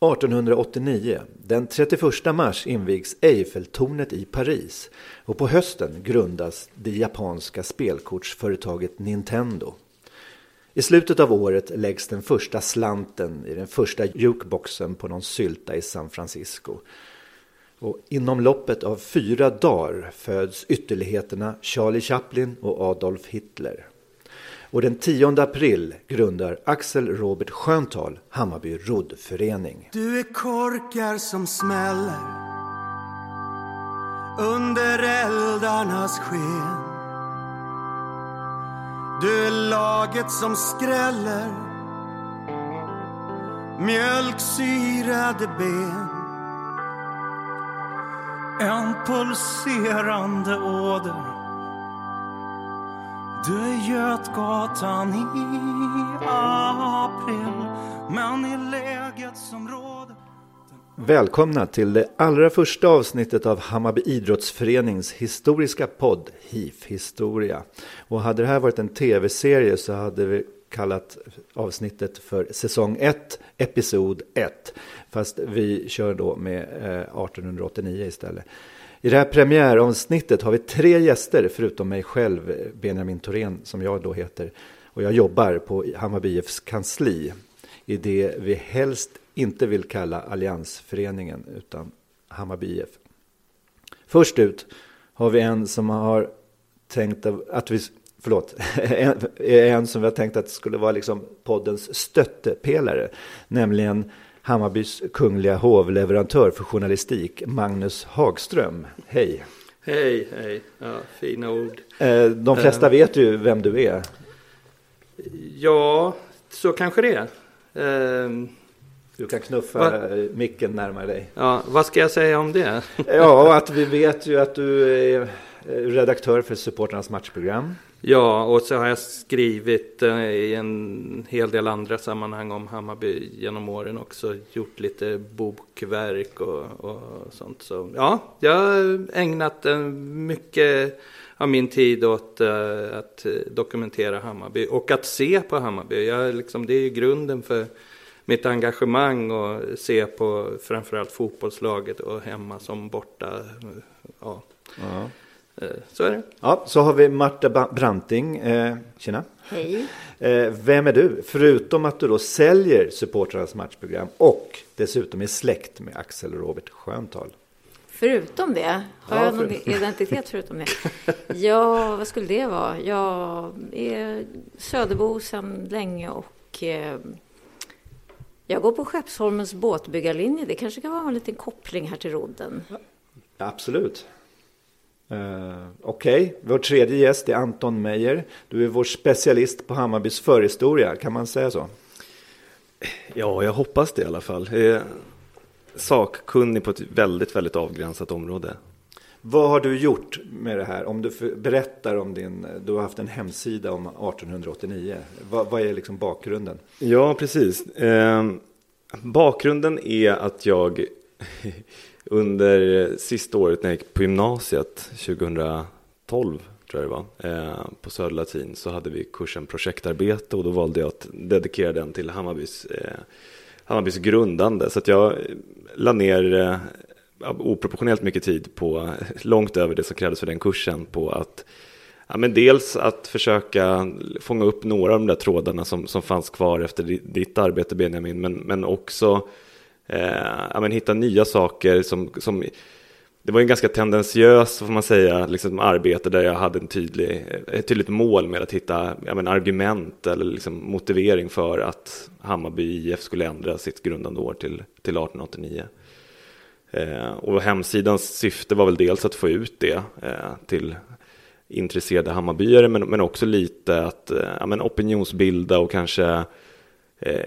1889. Den 31 mars invigs Eiffeltornet i Paris och på hösten grundas det japanska spelkortsföretaget Nintendo. I slutet av året läggs den första slanten i den första jukeboxen på någon sylta i San Francisco. Och inom loppet av fyra dagar föds ytterligheterna Charlie Chaplin och Adolf Hitler. Och den 10 april grundar Axel Robert Sköntal Hammarby roddförening. Du är korkar som smäller under eldarnas sken. Du är laget som skräller mjölksyrade ben. En pulserande åder du är Götgatan i april Men i läget som råder Välkomna till det allra första avsnittet av Hammarby Idrottsförenings historiska podd HIF Historia. Och hade det här varit en tv-serie så hade vi kallat avsnittet för säsong 1, episod 1. Fast vi kör då med eh, 1889 istället. I det här premiäravsnittet har vi tre gäster förutom mig själv, Benjamin Thorén som jag då heter. Och jag jobbar på Hammarby IFs kansli i det vi helst inte vill kalla Alliansföreningen utan Hammarby IF. Först ut har vi en som har tänkt att vi, förlåt, en, en som vi har tänkt att skulle vara liksom poddens stöttepelare, nämligen Hammarbys kungliga hovleverantör för journalistik, Magnus Hagström. Hej! Hej, hej. Ja, fina ord. Eh, de flesta uh, vet ju vem du är. Ja, så kanske det är. Uh, du kan knuffa va? micken närmare dig. Ja, vad ska jag säga om det? ja, att vi vet ju att du är redaktör för supporternas matchprogram. Ja, och så har jag skrivit eh, i en hel del andra sammanhang om Hammarby genom åren också. Gjort lite bokverk och, och sånt. Så ja, jag har ägnat eh, mycket av min tid åt eh, att dokumentera Hammarby och att se på Hammarby. Jag, liksom, det är ju grunden för mitt engagemang och se på framförallt fotbollslaget och hemma som borta. Eh, ja. Uh -huh så är det. Ja, så har vi Marta Branting. Eh, tjena. Hej. Eh, vem är du? Förutom att du då säljer supportrarnas matchprogram och dessutom är släkt med Axel Robert Sköntal. Förutom det? Har ja, jag någon för... identitet förutom det? Ja, vad skulle det vara? Jag är Söderbo sedan länge och eh, jag går på Skeppsholmens båtbyggarlinje. Det kanske kan vara en liten koppling här till rodden. Ja, absolut. Uh, Okej, okay. vår tredje gäst är Anton Meijer. Du är vår specialist på Hammarbys förhistoria, kan man säga så? Ja, jag hoppas det i alla fall. Är sakkunnig på ett väldigt, väldigt avgränsat område. Vad har du gjort med det här? Om du berättar om din, du har haft en hemsida om 1889. Vad, vad är liksom bakgrunden? Ja, precis. Eh, bakgrunden är att jag under sista året när jag gick på gymnasiet, 2012 tror jag det var, eh, på Södra Latin så hade vi kursen projektarbete och då valde jag att dedikera den till Hammarbys, eh, Hammarbys grundande. Så att jag eh, la ner eh, oproportionellt mycket tid på, långt över det som krävdes för den kursen, på att ja, men dels att försöka fånga upp några av de där trådarna som, som fanns kvar efter ditt arbete Benjamin, men, men också eh, Eh, ja, men hitta nya saker som, som det var en ganska tendensiös, får man säga, liksom arbete där jag hade en tydlig, ett tydligt mål med att hitta ja, men argument eller liksom motivering för att Hammarby IF skulle ändra sitt grundande år till, till 1889. Eh, och hemsidans syfte var väl dels att få ut det eh, till intresserade Hammarbyare men, men också lite att eh, ja, men opinionsbilda och kanske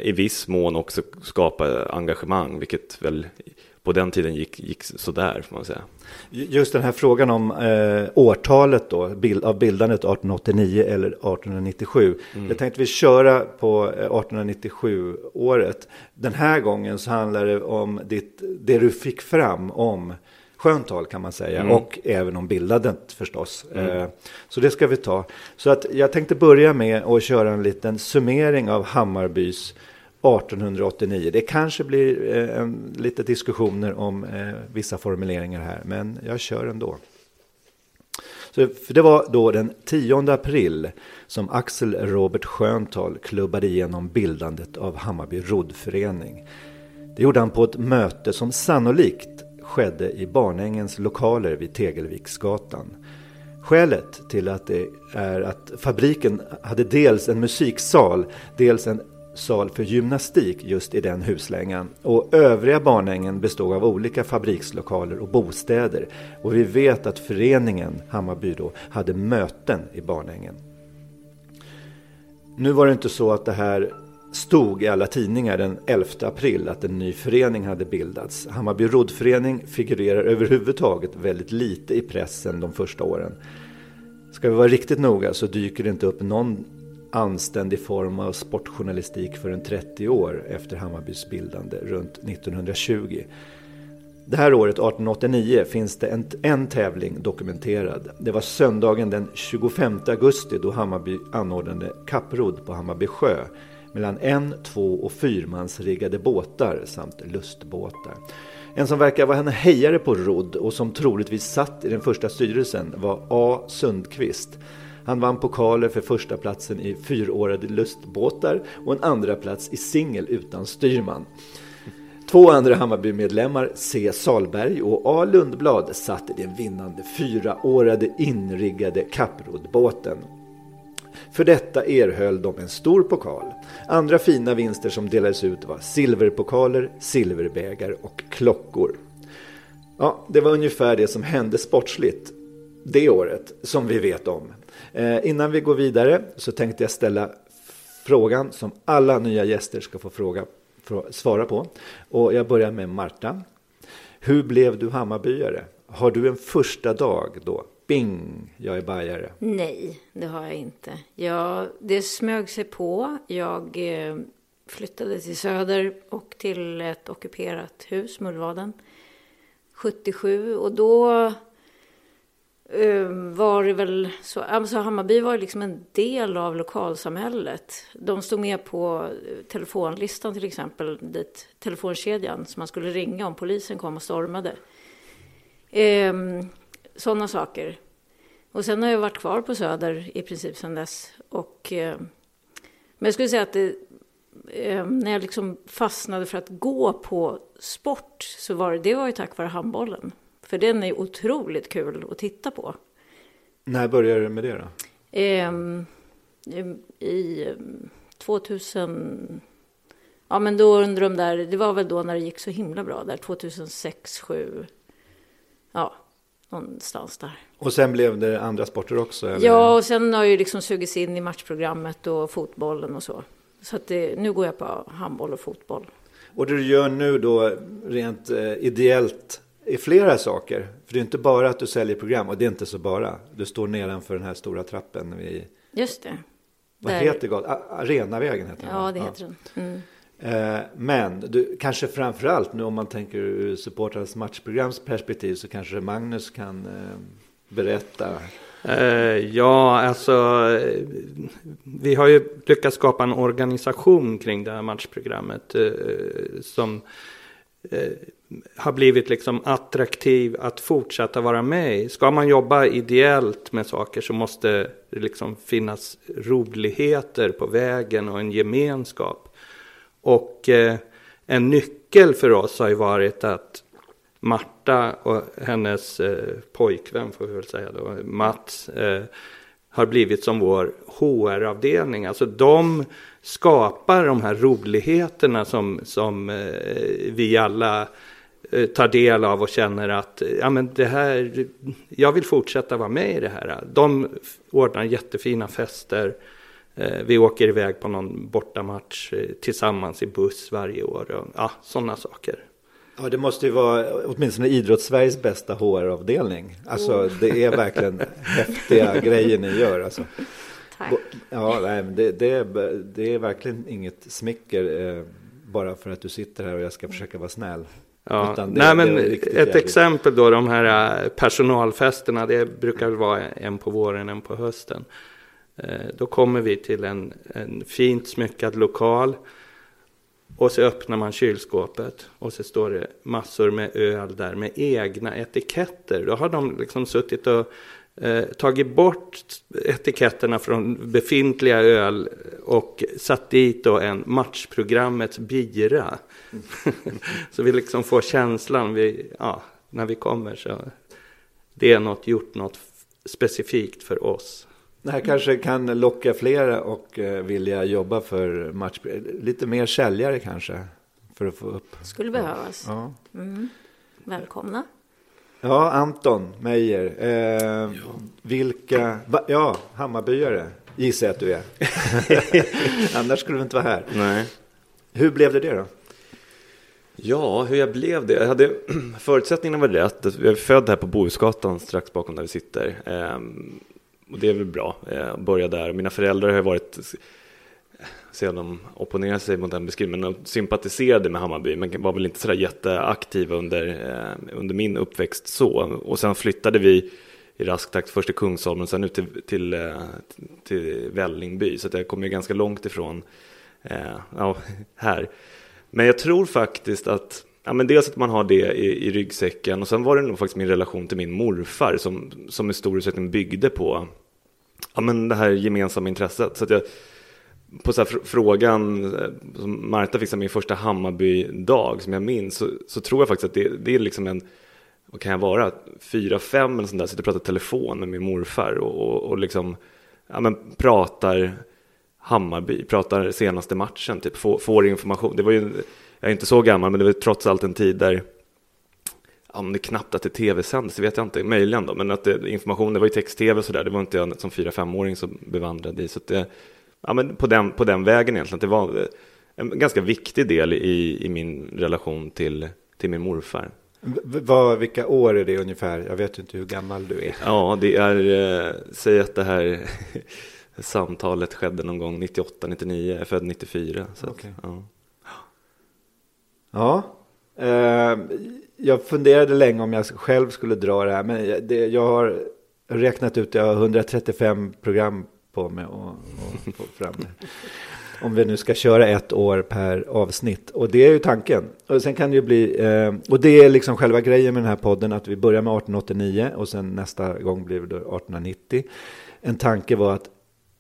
i viss mån också skapa engagemang, vilket väl på den tiden gick, gick sådär får man säga. Just den här frågan om eh, årtalet då, bild, av bildandet 1889 eller 1897. Mm. Jag tänkte vi köra på 1897-året. Den här gången så handlar det om ditt, det du fick fram om Sköntal kan man säga mm. och även om bildandet förstås. Mm. Eh, så det ska vi ta. Så att jag tänkte börja med att köra en liten summering av Hammarbys 1889. Det kanske blir eh, lite diskussioner om eh, vissa formuleringar här, men jag kör ändå. Så, för det var då den 10 april som Axel Robert Sköntal klubbade igenom bildandet av Hammarby roddförening. Det gjorde han på ett möte som sannolikt skedde i Barnängens lokaler vid Tegelviksgatan. Skälet till att det är att fabriken hade dels en musiksal, dels en sal för gymnastik just i den huslängan. Och övriga Barnängen bestod av olika fabrikslokaler och bostäder. Och vi vet att föreningen Hammarby då hade möten i Barnängen. Nu var det inte så att det här stod i alla tidningar den 11 april att en ny förening hade bildats. Hammarby roddförening figurerar överhuvudtaget väldigt lite i pressen de första åren. Ska vi vara riktigt noga så dyker det inte upp någon anständig form av sportjournalistik förrän 30 år efter Hammarbys bildande runt 1920. Det här året, 1889, finns det en, en tävling dokumenterad. Det var söndagen den 25 augusti då Hammarby anordnade kapprodd på Hammarby sjö mellan en, två och fyrmansriggade båtar samt lustbåtar. En som verkar vara en hejare på rodd och som troligtvis satt i den första styrelsen var A. Sundqvist. Han vann pokaler för första platsen i fyrårade lustbåtar och en andra plats i singel utan styrman. Två andra Hammarbymedlemmar, C. Salberg och A. Lundblad, satt i den vinnande fyraårade inriggade kapproddbåten. För detta erhöll de en stor pokal. Andra fina vinster som delades ut var silverpokaler, silverbägar och klockor. Ja, det var ungefär det som hände sportsligt det året som vi vet om. Eh, innan vi går vidare så tänkte jag ställa frågan som alla nya gäster ska få fråga, svara på. Och jag börjar med Marta. Hur blev du Hammarbyare? Har du en första dag då? Bing, jag är bajare. Nej, det har jag inte. Jag, det smög sig på. Jag eh, flyttade till Söder och till ett ockuperat hus, Mullvaden, 77. Och då eh, var det väl så, alltså Hammarby var liksom en del av lokalsamhället. De stod med på eh, telefonlistan till exempel, dit telefonkedjan som man skulle ringa om polisen kom och stormade. Eh, sådana saker. Och sen har jag varit kvar på Söder i princip sedan dess. Och, eh, men jag skulle säga att det, eh, när jag liksom fastnade för att gå på sport så var det, det var ju tack vare handbollen. För den är otroligt kul att titta på. När började du med det då? Ehm, I 2000... Ja, men då under de där... Det var väl då när det gick så himla bra där, 2006, 2007. Ja, någonstans där. Och sen blev det andra sporter också? Eller? Ja, och sen har jag ju liksom sugits in i matchprogrammet och fotbollen och så. Så att det, nu går jag på handboll och fotboll. Och det du gör nu då rent eh, ideellt i flera saker. För det är inte bara att du säljer program och det är inte så bara. Du står nedanför den här stora trappen. Vid, Just det. vad Där- heter gatan? Arenavägen heter den. Ja, det heter den. Mm. Eh, Men du, kanske framförallt nu om man tänker ur supportrarnas matchprograms perspektiv så kanske Magnus kan eh, berätta. Eh, ja, alltså vi har ju lyckats skapa en organisation kring det här matchprogrammet eh, som eh, har blivit liksom attraktiv att fortsätta vara med i. Ska man jobba ideellt med saker så måste det liksom finnas roligheter på vägen och en gemenskap. Och eh, en nyckel för oss har ju varit att Marta och hennes eh, pojkvän, får vi väl säga då, Mats, eh, har blivit som vår HR-avdelning. Alltså de skapar de här roligheterna som, som eh, vi alla eh, tar del av och känner att ja, men det här, jag vill fortsätta vara med i det här. De ordnar jättefina fester. Eh, Vi åker iväg på någon bortamatch eh, tillsammans i buss varje år. Och, ja, sådana saker. Ja, det måste ju vara åtminstone idrottssveriges bästa HR-avdelning. Alltså det är verkligen häftiga grejer ni gör. Alltså. Tack. Ja, nej, det, det, är, det är verkligen inget smicker eh, bara för att du sitter här och jag ska försöka vara snäll. Ja, det- nej, men ett jävligt. exempel då, de här eh, personalfesterna, det brukar väl vara en på våren, en på hösten. Eh, då kommer vi till en, en fint smyckad lokal och så öppnar man kylskåpet och så står det massor med öl där med egna etiketter. Då har de liksom suttit och eh, tagit bort etiketterna från befintliga öl och satt dit då en matchprogrammets bira. så vi liksom får känslan vi, ja, när vi kommer så det är något gjort något specifikt för oss. Det här kanske kan locka flera och eh, vilja jobba för match. Lite mer säljare kanske. För att få upp. Skulle behövas. Ja, Mm. Välkomna. ja Anton Meijer. Eh, Vilka, va, ja Hammarbyare gissar jag att du är. Annars skulle du inte vara här. Nej. Hur blev det det då? Ja, hur jag blev det? Jag hade, förutsättningarna var rätt. Jag är född här på Bohusgatan strax bakom där vi sitter. Ehm, och det är väl bra eh, att börja där. Mina föräldrar har ju varit, sedan de opponerade sig mot den beskrivningen, men de sympatiserade med Hammarby, men var väl inte sådär jätteaktiva under, eh, under min uppväxt så. Och sen flyttade vi i rask takt först till Kungsholmen och sen ut till, till, eh, till Vällingby. Så att jag kom ju ganska långt ifrån eh, ja, här. Men jag tror faktiskt att Ja, men dels att man har det i, i ryggsäcken och sen var det nog faktiskt min relation till min morfar som, som i stor utsträckning byggde på ja, men det här gemensamma intresset. Så att jag, på så här fr- frågan eh, som Marta fick min första Hammarby-dag som jag minns så, så tror jag faktiskt att det, det är liksom en, vad kan jag vara, fyra, fem eller sånt där, sitter och pratar telefon med min morfar och, och, och liksom ja, men pratar Hammarby, pratar senaste matchen, typ får, får information. Det var ju, jag är inte så gammal, men det var trots allt en tid där men det är knappt att det tv-sändes, det vet jag inte, möjligen då, men att det, information, det var ju text-tv och sådär, det var inte jag som fyra femåring som bevandrad i, så att det, ja men på den, på den vägen egentligen, att det var en ganska viktig del i, i min relation till, till min morfar. V- vad, vilka år är det ungefär? Jag vet inte hur gammal du är. Ja, det är, eh, säg att det här samtalet skedde någon gång 98, 99, jag är född 94. Så att, Okej. ja. Ja, eh, jag funderade länge om jag själv skulle dra det här, men jag- det, jag har räknat ut, jag har 135 program på mig och, och få fram det. Om vi nu ska köra ett år per avsnitt. Och det är ju tanken. Och sen kan det ju bli, eh, och det är liksom själva grejen med den här podden, att vi börjar med 1889 och sen nästa gång blir det 1890. En tanke var att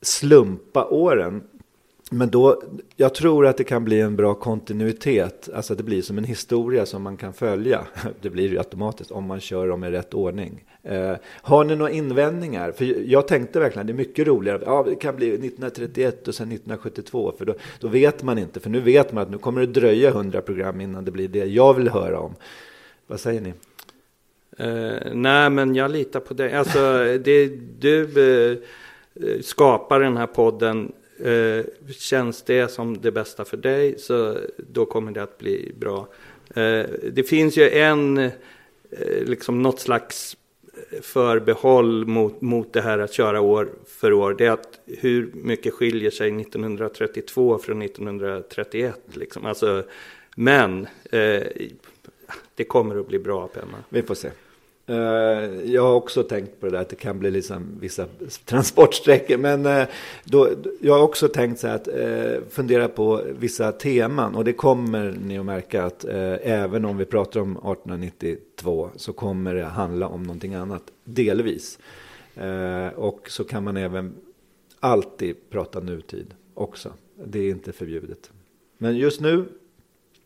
slumpa åren. Men då, jag tror att det kan bli en bra kontinuitet. Alltså det blir som en historia som man kan följa. Det blir ju automatiskt om man kör dem i rätt ordning. Eh, har ni några invändningar? För jag tänkte verkligen, det är mycket roligare. Ja, det kan bli 1931 och sen 1972. För då, då vet man inte. För nu vet man att nu kommer det dröja 100 program innan det blir det jag vill höra om. Vad säger ni? Eh, nej, men jag litar på dig. Alltså, det, du eh, skapar den här podden. Eh, känns det som det bästa för dig så då kommer det att bli bra. Eh, det finns ju en eh, liksom något slags förbehåll mot, mot det här att köra år för år. Det är att hur mycket skiljer sig 1932 från 1931 liksom. Alltså, men eh, det kommer att bli bra Penna. Vi får se. Eh, jag har också tänkt på det där att det kan bli liksom vissa transportsträckor. Men eh, då, jag har också tänkt så här att eh, fundera på vissa teman. Och det kommer ni att märka att även om vi pratar om 1892 så kommer det handla om någonting annat. Delvis. Och så kan man även alltid prata nutid också. Det är inte förbjudet. Men just nu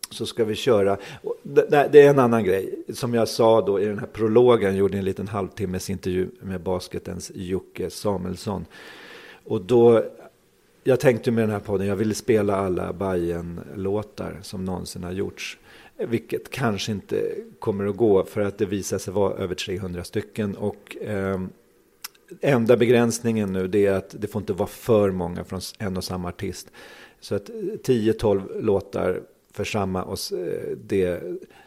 så ska vi köra. Det är en annan grej. Som jag sa då i den här prologen, gjorde en liten halvtimmes intervju med basketens Jocke Samuelsson. Och då, jag tänkte med den här podden, jag ville spela alla bayern låtar som någonsin har gjorts. Vilket kanske inte kommer att gå för att det visar sig vara över 300 stycken. Och eh, enda begränsningen nu det är att det får inte vara för många från en och samma artist. Så att 10-12 låtar för samma eh, det,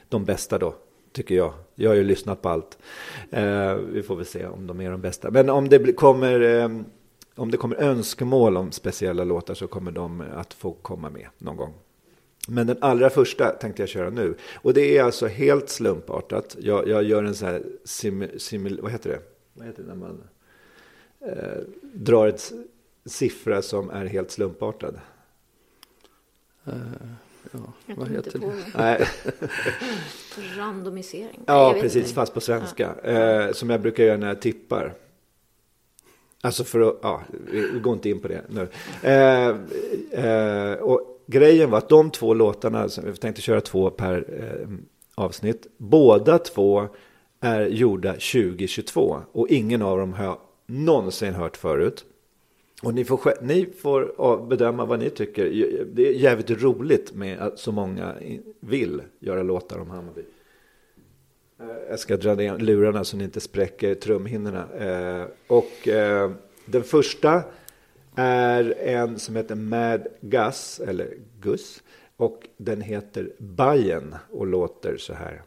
de bästa då, tycker jag. Jag har ju lyssnat på allt. Eh, vi får väl se om de är de bästa. Men om det kommer, eh, om det kommer önskemål om speciella låtar så kommer de att få komma med någon gång. Men den allra första tänkte jag köra nu. Och det är alltså helt slumpartat. Jag, jag gör en sån här sim, simul, vad heter det? Vad heter det när man eh, drar ett siffra som är helt slumpartad? Uh. Ja, jag vad heter det? Nej. Randomisering. Ja, precis, fast på svenska. Ja. Eh, som jag brukar göra när jag tippar. Alltså för att, ja, vi går inte in på det nu. Eh, eh, och grejen var att de två låtarna, som vi tänkte köra två per eh, avsnitt, båda två är gjorda 2022 och ingen av dem har jag någonsin hört förut. Och ni får, ni får bedöma vad ni tycker. Det är jävligt roligt med att så många vill göra låtar om Hammarby. Eh, jag ska dra ner lurarna så ni inte spräcker trumhinnorna. Eh, och eh, den första är en som heter Mad Gus, eller Gus. Och den heter Bajen och låter så här.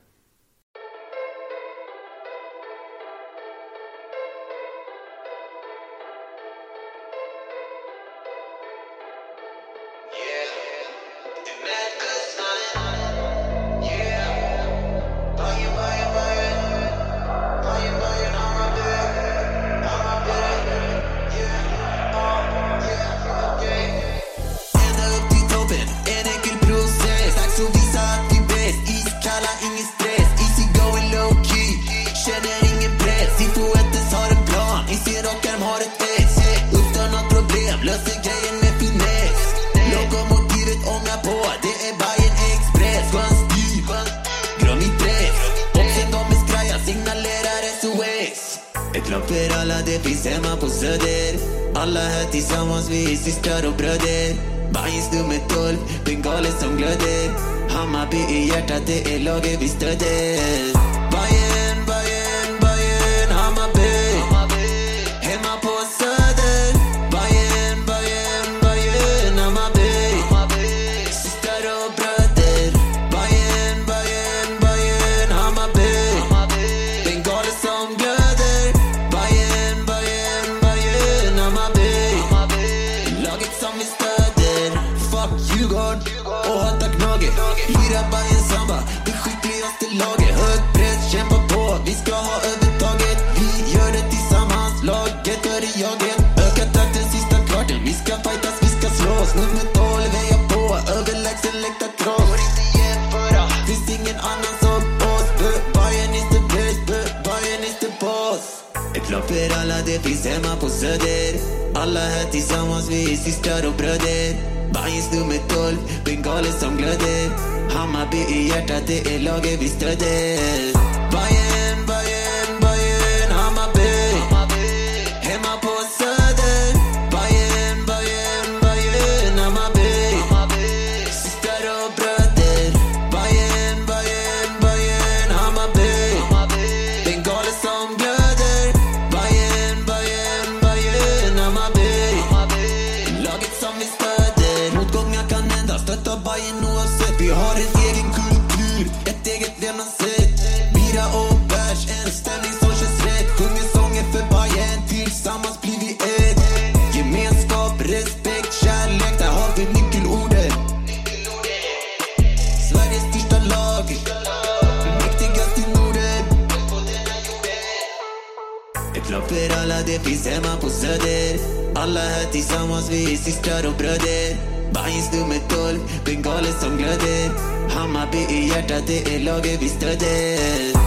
Hemma Alla här tillsammans, vi är systrar och bröder. Bajs nummer 12, bengaler som glöder. Hammarby i hjärtat, det är laget vi stöder.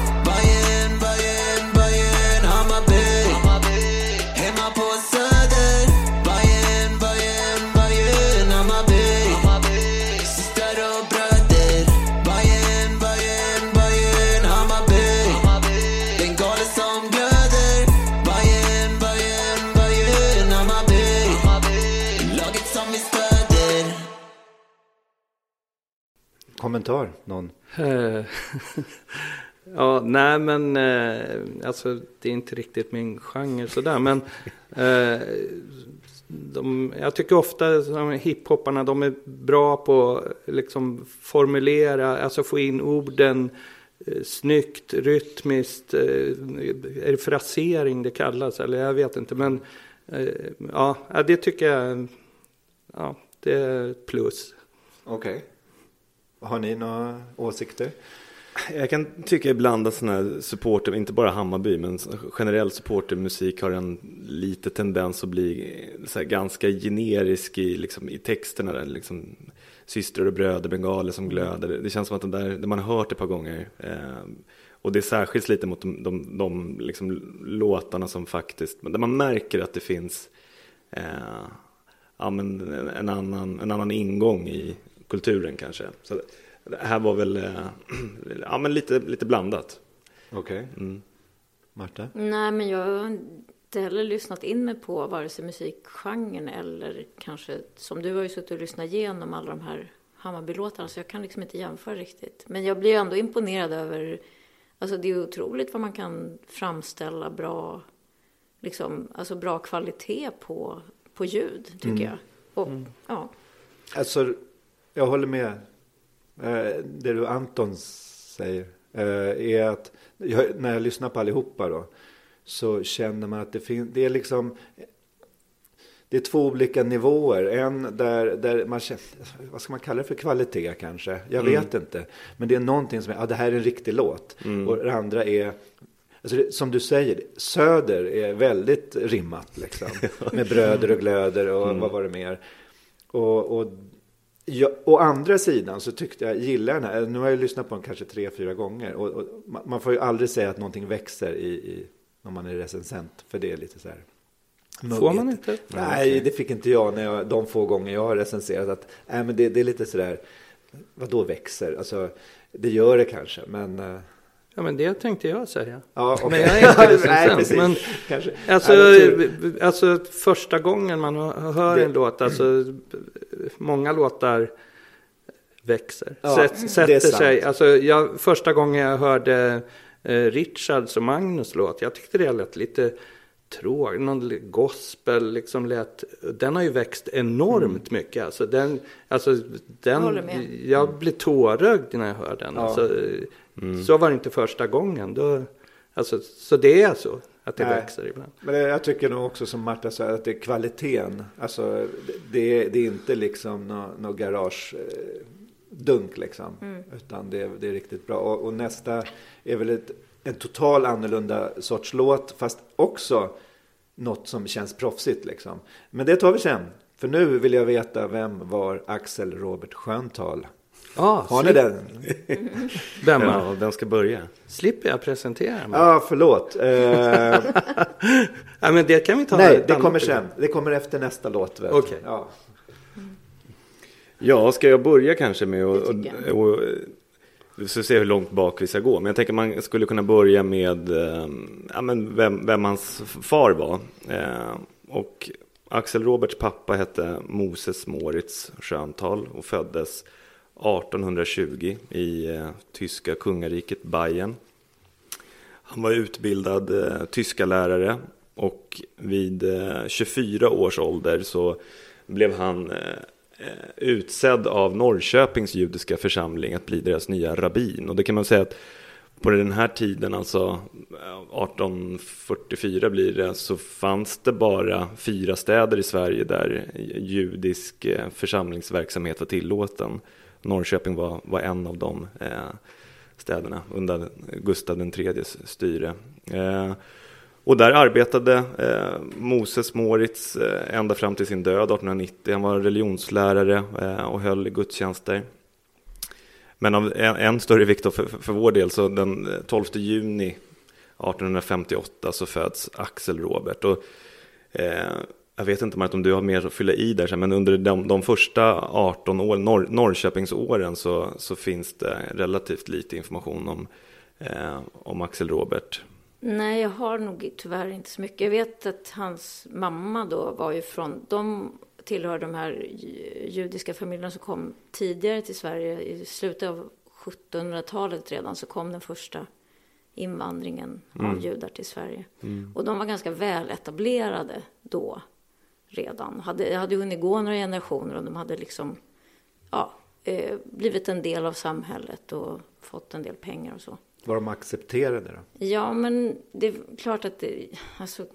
Kommentar, någon? Eh, ja, nej men eh, alltså det är inte riktigt min genre sådär. Men eh, de, jag tycker ofta hiphopparna de är bra på att liksom formulera, alltså få in orden snyggt, rytmiskt. Är det frasering det kallas? Eller jag vet inte. Men ja, det tycker jag ja, det är plus. Okej. Har ni några åsikter? Jag kan tycka ibland att sådana här supporter, inte bara Hammarby, men generell supportermusik har en lite tendens att bli eh, så här ganska generisk i, liksom, i texterna. Där, liksom, systrar och bröder, bengaler som glöder. Det känns som att det där, det man har hört ett par gånger. Eh, och det särskilt lite mot de, de, de liksom, låtarna som faktiskt, där man märker att det finns eh, ja, men en, annan, en annan ingång i kulturen kanske. Så det här var väl eh, ja, men lite, lite blandat. Okej. Mm. Marta? Nej, men jag har inte heller lyssnat in mig på vare sig musikgenren eller kanske, som du har ju suttit och lyssnat igenom alla de här Hammarbylåtarna, så jag kan liksom inte jämföra riktigt. Men jag blir ändå imponerad över, alltså det är otroligt vad man kan framställa bra, liksom, alltså bra kvalitet på, på ljud, tycker Mm. jag. Och, ja. Alltså, jag håller med. Eh, det du Anton säger eh, är att jag, när jag lyssnar på allihopa då så känner man att det finns, det är liksom det är två olika nivåer. En där, där man känner, vad ska man kalla det för kvalitet kanske? Jag vet inte. Men det är någonting som är, ja det här är en riktig låt. Och det andra är, alltså det, som du säger, Söder är väldigt rimmat liksom. Med bröder och glöder och vad var det mer. Och, och Ja, å andra sidan så tyckte jag, gillar den här, nu har jag lyssnat på den kanske tre, fyra gånger. Och, och man, får ju aldrig säga att någonting växer i, i, om man är recensent, för det är lite så här. Får man inte? Nej, det fick inte jag, när jag de få gånger jag har recenserat. Att, nej, men det, det är lite sådär, vad då växer? Alltså, det gör det kanske, men... eh, Ja, men det tänkte jag säga. Ja, Men okej. jag är inte recensent, Nej, precis. men- Kanske. Alltså, alltså första gången man hör en Det- låt, alltså många låtar växer, Ja, Sätt, sätter sig. Alltså, jag, första gången jag hörde eh, Richards och Magnus låt, jag tyckte det lät lite tråkigt, någon gospel liksom lät, den har ju växt enormt mycket. Alltså den, alltså den, med. jag blir tårögd när jag hör den. Ja. Alltså, Så var det inte första gången. Då, alltså, så det är så, att det Nej. växer ibland. Men jag tycker nog också som Marta sa att det är kvaliteten. Alltså det är, det är inte liksom något nå garage eh, dunk liksom. Utan det är, det är riktigt bra. Och, och nästa är väl ett, en total annorlunda sorts låt. Fast också något som känns proffsigt liksom. Men det tar vi sen. För nu vill jag veta vem var Axel Robert Sköntal? Ah, Har ni slip- den? Vem? Ja, vem ska börja? Slipper jag presentera mig? Ja, förlåt. Eh, Ja, men det kan vi ta nej, det kommer sen. Det kommer efter nästa låt. väl? Okej. Ja. Ja, ska jag börja kanske med att... Tycker Och, och, vi får se hur långt bak vi ska gå. Men jag tänker man skulle kunna börja med eh, ja, men vem, vem hans far var. Eh, och Axel Roberts pappa hette Moses Moritz Schöntal och föddes 1820 i eh, tyska kungariket Bayern. Han var utbildad eh, tyska lärare och vid eh, 24 års ålder så blev han eh, eh, utsedd av Norrköpings judiska församling att bli deras nya rabbin. Och det kan man säga att på den här tiden, alltså eh, 1844 blir det, så fanns det bara fyra städer i Sverige där judisk församlingsverksamhet var tillåten. Norrköping var, var en av de eh, städerna under Gustav IIIs styre. Eh, och där arbetade eh, Moses Moritz eh, ända fram till sin död 1890. Han var religionslärare eh, och höll gudstjänster. Men av en, en större vikt för, för vår del, så den eh, 12 juni 1858 så föds Axel Robert. Och, eh, jag vet inte Marit om du har mer att fylla i där, men under de, de första 18 åren, Norr, Norrköpingsåren, så, så finns det relativt lite information om, eh, om Axel Robert. Nej, jag har nog tyvärr inte så mycket. Jag vet att hans mamma då var ju från, de tillhör de här judiska familjerna som kom tidigare till Sverige. I slutet av 1700-talet redan så kom den första invandringen mm. av judar till Sverige. Mm. Och de var ganska väl etablerade då redan. Hade, hade hunnit gå några generationer och de hade liksom ja, eh, blivit en del av samhället och fått en del pengar och så. Var de accepterade då? Ja, men det är klart att det, alltså,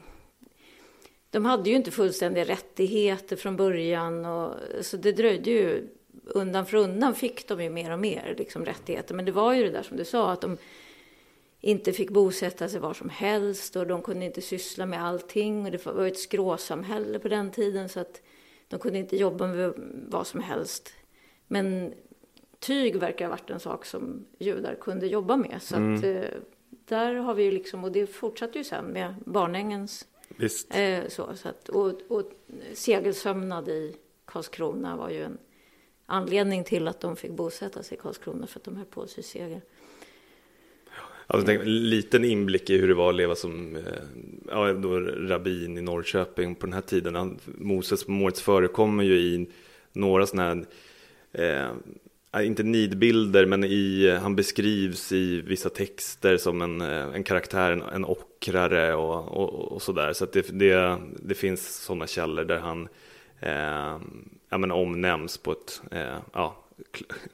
de hade ju inte fullständiga rättigheter från början och så det dröjde ju undan för undan fick de ju mer och mer liksom, rättigheter. Men det var ju det där som du sa att de inte fick bosätta sig var som helst och de kunde inte syssla med allting och det var ett skråsamhälle på den tiden så att de kunde inte jobba med vad som helst. Men tyg verkar ha varit en sak som judar kunde jobba med. Så mm. att, eh, där har vi ju liksom, och det fortsatte ju sen med Barnängens. Eh, så, så att, och, och segelsömnad i Karlskrona var ju en anledning till att de fick bosätta sig i Karlskrona för att de höll på sig segel. Alltså, tänk, liten inblick i hur det var att leva som eh, ja, då, rabbin i Norrköping på den här tiden. Moses på Moritz förekommer ju i några sådana här eh, inte nidbilder, men i, han beskrivs i vissa texter som en, eh, en karaktär, en, en ockrare och, och, och sådär. Så, att det, det, det, finns sådana källor där han eh, ja, men omnämns på ett eh, ja,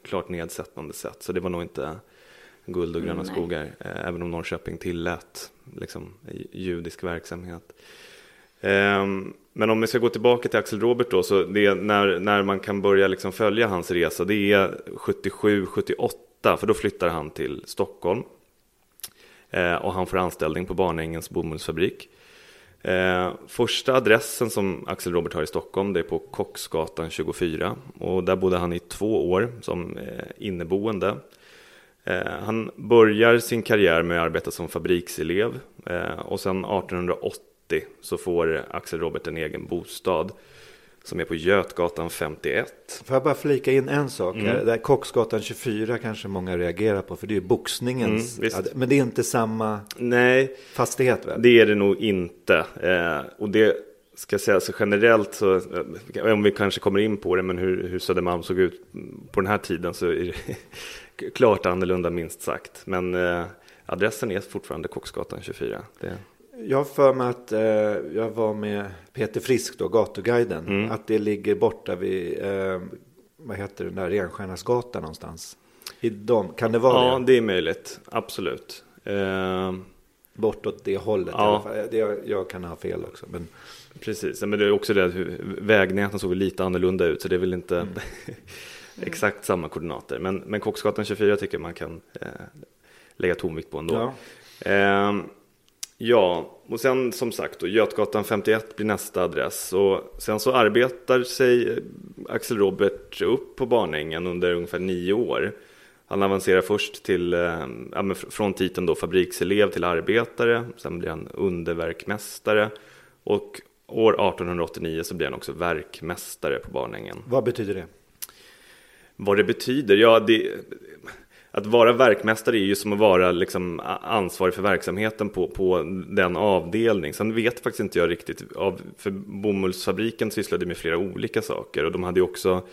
klart nedsättande sätt. Så det var nog inte guld och gröna mm, skogar, eh, även om Norrköping tillät liksom, judisk verksamhet. Um, men om vi ska gå tillbaka till Axel Robert då, så när, när man kan börja liksom följa hans resa, det är 77-78, för då flyttar han till Stockholm. Eh, och han får anställning på Barnängens bomullsfabrik. Eh, första adressen som Axel Robert har i Stockholm, det är på Kocksgatan 24. Och där bodde han i två år som eh, inneboende. Eh, han börjar sin karriär med att arbeta som fabrikselev eh, och sen 1880 så får Axel Robert en egen bostad som är på Götgatan 51. Får jag bara flika in en sak? Mm. Där Kocksgatan 24 kanske många reagerar på, för det är boxningens. Mm, men det är inte samma Nej, fastighet väl? det är det nog inte. Eh, och det ska säga så generellt, så, eh, om vi kanske kommer in på det, men hur, hur Södermalm såg ut på den här tiden så är det klart annorlunda minst sagt. Men eh, adressen är fortfarande Kocksgatan 24. Det... Jag har för mig att eh, jag var med Peter Frisk, då, gatuguiden, mm. att det ligger borta vid, eh, vad heter den där, Renstjärnasgatan någonstans. I dem. Kan det vara ja, det? Ja, det är möjligt, absolut. Eh... Bortåt det hållet ja. i alla fall. Jag, jag kan ha fel också. Men... Precis, men det är också det att vägnäten såg lite annorlunda ut, så det är väl inte mm. exakt samma koordinater. Men, men Kocksgatan 24 tycker man kan eh, lägga tonvikt på ändå. Ja. Eh, Ja, och sen som sagt då, Götgatan 51 blir nästa adress. Och sen så arbetar sig Axel Robert upp på Barnängen under ungefär nio år. Han avancerar först till, eh, ja, från titeln då fabrikselev till arbetare, sen blir han underverkmästare och år 1889 så blir han också verkmästare på Barnängen. Vad betyder det? Vad det betyder? Ja, det, att vara verkmästare är ju som att vara liksom ansvarig för verksamheten på, på den avdelning. Sen vet faktiskt inte jag riktigt, av, för bomullsfabriken sysslade med flera olika saker och de hade ju också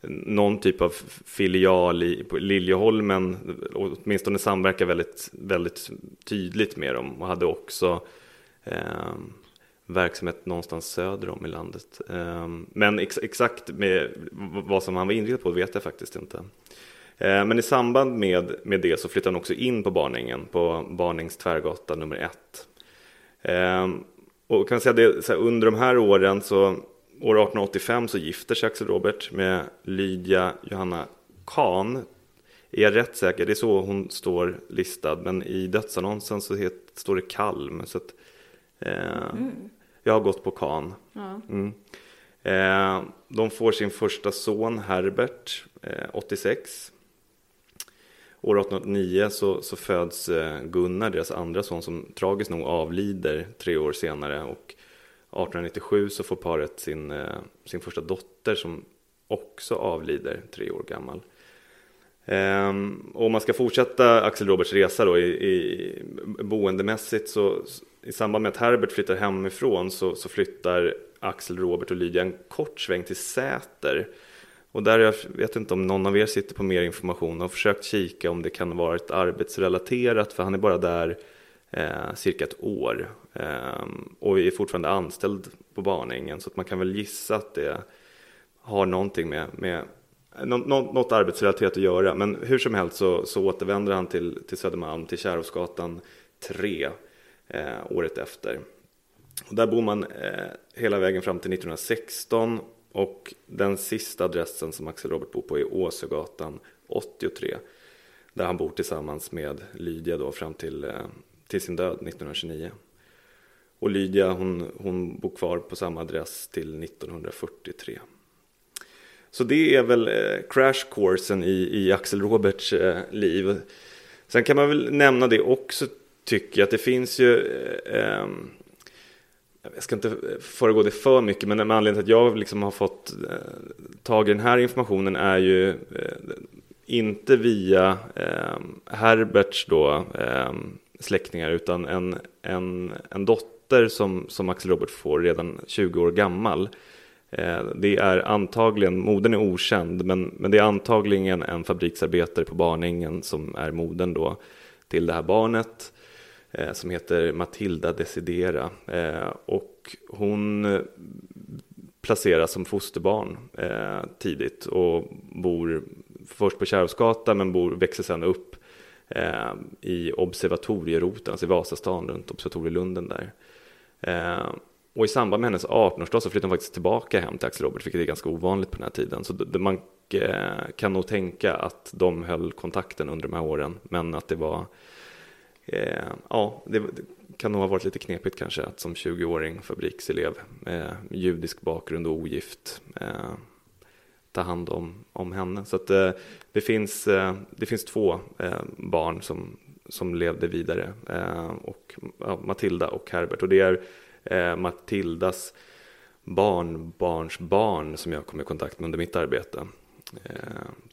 någon typ av filial i, Liljeholmen, åtminstone samverkar väldigt, väldigt tydligt med dem och hade också eh, verksamhet någonstans söder om i landet. Ehm, men ex, exakt med vad som han var inriktad på vet jag faktiskt inte. Ehm, men i samband med, med det så flyttade han också in på Barningen, på Barnings tvärgata nummer ett. Ehm, och kan säga det, så här, under de här åren, så år 1885 så gifter sig Axel Robert med Lydia Johanna Kahn. Är jag rätt säker? Det är så hon står listad, men i dödsannonsen så het, står det Kalm. Så att Eh, jag har gått på kan. Ja. Mm. Eh, de får sin första son Herbert eh, 86. År 1889 så, så föds eh, Gunnar, deras andra son, som tragiskt nog avlider tre år senare. Och 1897 så får paret sin, eh, sin första dotter som också avlider tre år gammal. Ehm, och om man ska fortsätta Axel Roberts resa då i, i boendemässigt så i samband med att Herbert flyttar hemifrån så, så flyttar Axel, Robert och Lydia en kort sväng till Säter. Och där, jag vet inte om någon av er sitter på mer information och har försökt kika om det kan vara ett arbetsrelaterat, för han är bara där eh, cirka ett år. Eh, och är fortfarande anställd på Barnängen, så att man kan väl gissa att det har någonting med, med något, något arbetsrelaterat att göra. Men hur som helst så, så återvänder han till, till Södermalm, till Kärrhovsgatan 3, Eh, året efter. Och där bor man eh, hela vägen fram till 1916 och den sista adressen som Axel Robert bor på är Åsögatan 83 där han bor tillsammans med Lydia då fram till, eh, till sin död 1929. Och Lydia hon, hon bor kvar på samma adress till 1943. Så det är väl eh, crash coursen i, i Axel Roberts eh, liv. Sen kan man väl nämna det också tycker jag att det finns ju eh, ehm, jag ska inte föregå det för mycket, men med anledning till att jag liksom har fått eh, tag i den här informationen är ju eh, inte via eh, Herberts då, eh, släktingar, utan en, en, en dotter som, som Axel Robert får redan 20 år gammal. Eh, det är antagligen, modern är okänd, men, men det är antagligen en fabriksarbetare på Barnängen som är modern då till det här barnet Eh, som heter Matilda Desidera. Eh, och hon eh, placeras som fosterbarn eh, tidigt och bor först på Kärrhovsgatan men bor, växer sedan upp eh, i observatorieroten, alltså i Vasastan runt Observatorielunden där. Eh, och i samband med hennes 18-årsdag så flyttar hon faktiskt tillbaka hem till Axel Robert, vilket är ganska ovanligt på den här tiden. Så det, man eh, kan nog tänka att de höll kontakten under de här åren, men att det var Eh, ja, det, det kan nog ha varit lite knepigt kanske att som 20-åring fabrikselev med judisk bakgrund och ogift eh, ta hand om, om henne. Så att eh, det, finns, eh, det finns två eh, barn som, som levde vidare, eh, och, ja, Matilda och Herbert. Och det är eh, Matildas barnbarnsbarn som jag kom i kontakt med under mitt arbete. Eh,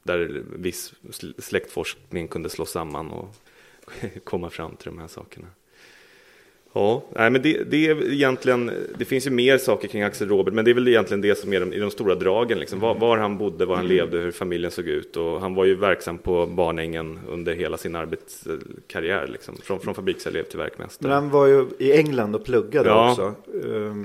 där viss släktforskning kunde slå samman och komma fram till de här sakerna. Ja, nej, men det, det är egentligen, det finns ju mer saker kring Axel Robert, men det är väl egentligen det som är de, i de stora dragen, liksom. var, var han bodde, var han levde, hur familjen såg ut. Och han var ju verksam på Barnängen under hela sin arbetskarriär, liksom. från, från fabrikselev till verkmästare. Men han var ju i England och pluggade Ja. också. Um,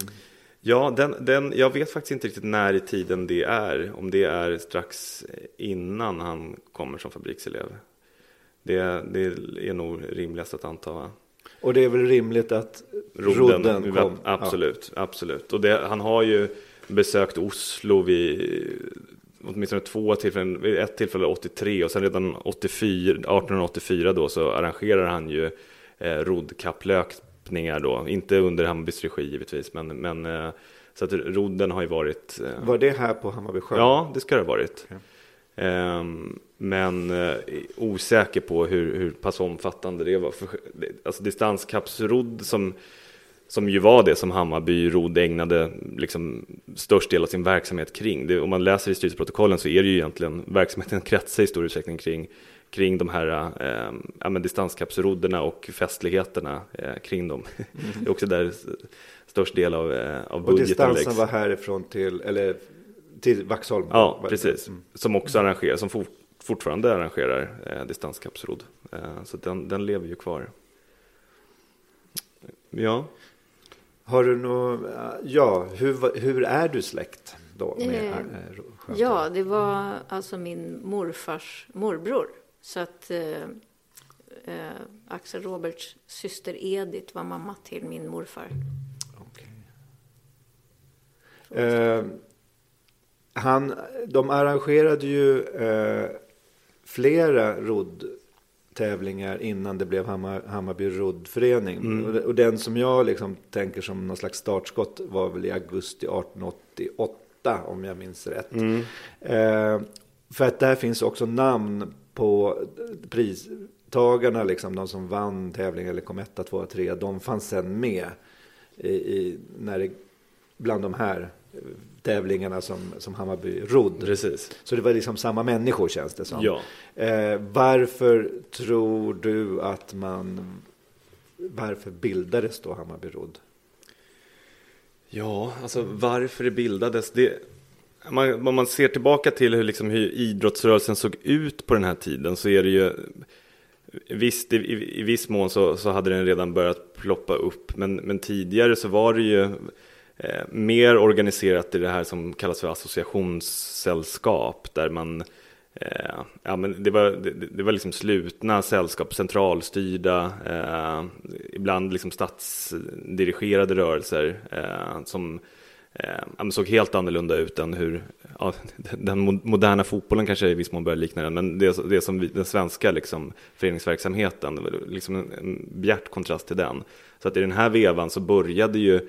Ja, den, den, jag vet faktiskt inte riktigt när i tiden det är. Om det är strax innan han kommer som fabrikselev. Det, det är nog rimligast att anta. va? och det är väl rimligt att Rodden, rodden kom. Absolut, absolut. Och det, han har ju besökt Oslo vid åtminstone två tillfällen, vid ett tillfälle 83 och sen redan 84, 1884 då så arrangerar han ju eh, roddkapplöpningar då, inte under Hammarbys regi givetvis, men, men eh, så att rodden har ju varit eh, Ja. Var det här på Hammarby sjö? Ja, det ska det ha varit. Okej. Ehm, men eh, osäker på hur, hur pass omfattande det var. För, alltså distanskappsrodd som, som ju var det som Hammarby rodd ägnade liksom, störst del av sin verksamhet kring. Det, om man läser i styrelseprotokollen så är det ju egentligen verksamheten kretsar i stor utsträckning kring, kring de här eh, ja, distanskappsrodderna och festligheterna eh, kring dem. det är också där störst del av, eh, av Och budgeten distansen läggs. var härifrån till, eller till Vaxholm? Ja, precis. Mm. Som också arrangerar, som fortfarande arrangerar eh, distanskappsrodd. Eh, så den, den lever ju kvar. Ja, Har du något, ja, hur, hur är du släkt då med Eh, eh? Ja, det var alltså min morfars morbror. Så att eh, eh, Axel Roberts syster Edith var mamma till min morfar. Eh, han, de arrangerade ju eh, flera roddtävlingar tävlingar innan det blev Hammar, Hammarby roddförening. Mm. Och den som jag liksom tänker som någon slags startskott var väl i augusti 1888 om jag minns rätt. Mm. Eh, för att där finns också namn på pristagarna, liksom, de som vann tävlingen eller kom etta, tvåa, trea. De fanns sen med i, i, när det, bland de här tävlingarna som, som Hammarby rodd. Precis. Så det var liksom samma människor känns det som. Ja. Eh, varför tror du att man, varför bildades då Hammarby rodd? Ja, alltså varför det bildades, det, man, om man ser tillbaka till hur, liksom, hur idrottsrörelsen såg ut på den här tiden så är det ju Visst, i, i, i viss mån så, så hade den redan börjat ploppa upp, men, men tidigare så var det ju eh, mer organiserat i det här som kallas för associationssällskap, där man eh, ja, men det, var, det, det, var liksom slutna sällskap, centralstyrda, eh, ibland liksom statsdirigerade rörelser eh, som eh, såg helt annorlunda ut än hur ja, den moderna fotbollen kanske i viss mån börjar likna den, men det, det som vi, den svenska liksom, föreningsverksamheten, liksom en, en bjärt kontrast till den. Så att i den här vevan så började ju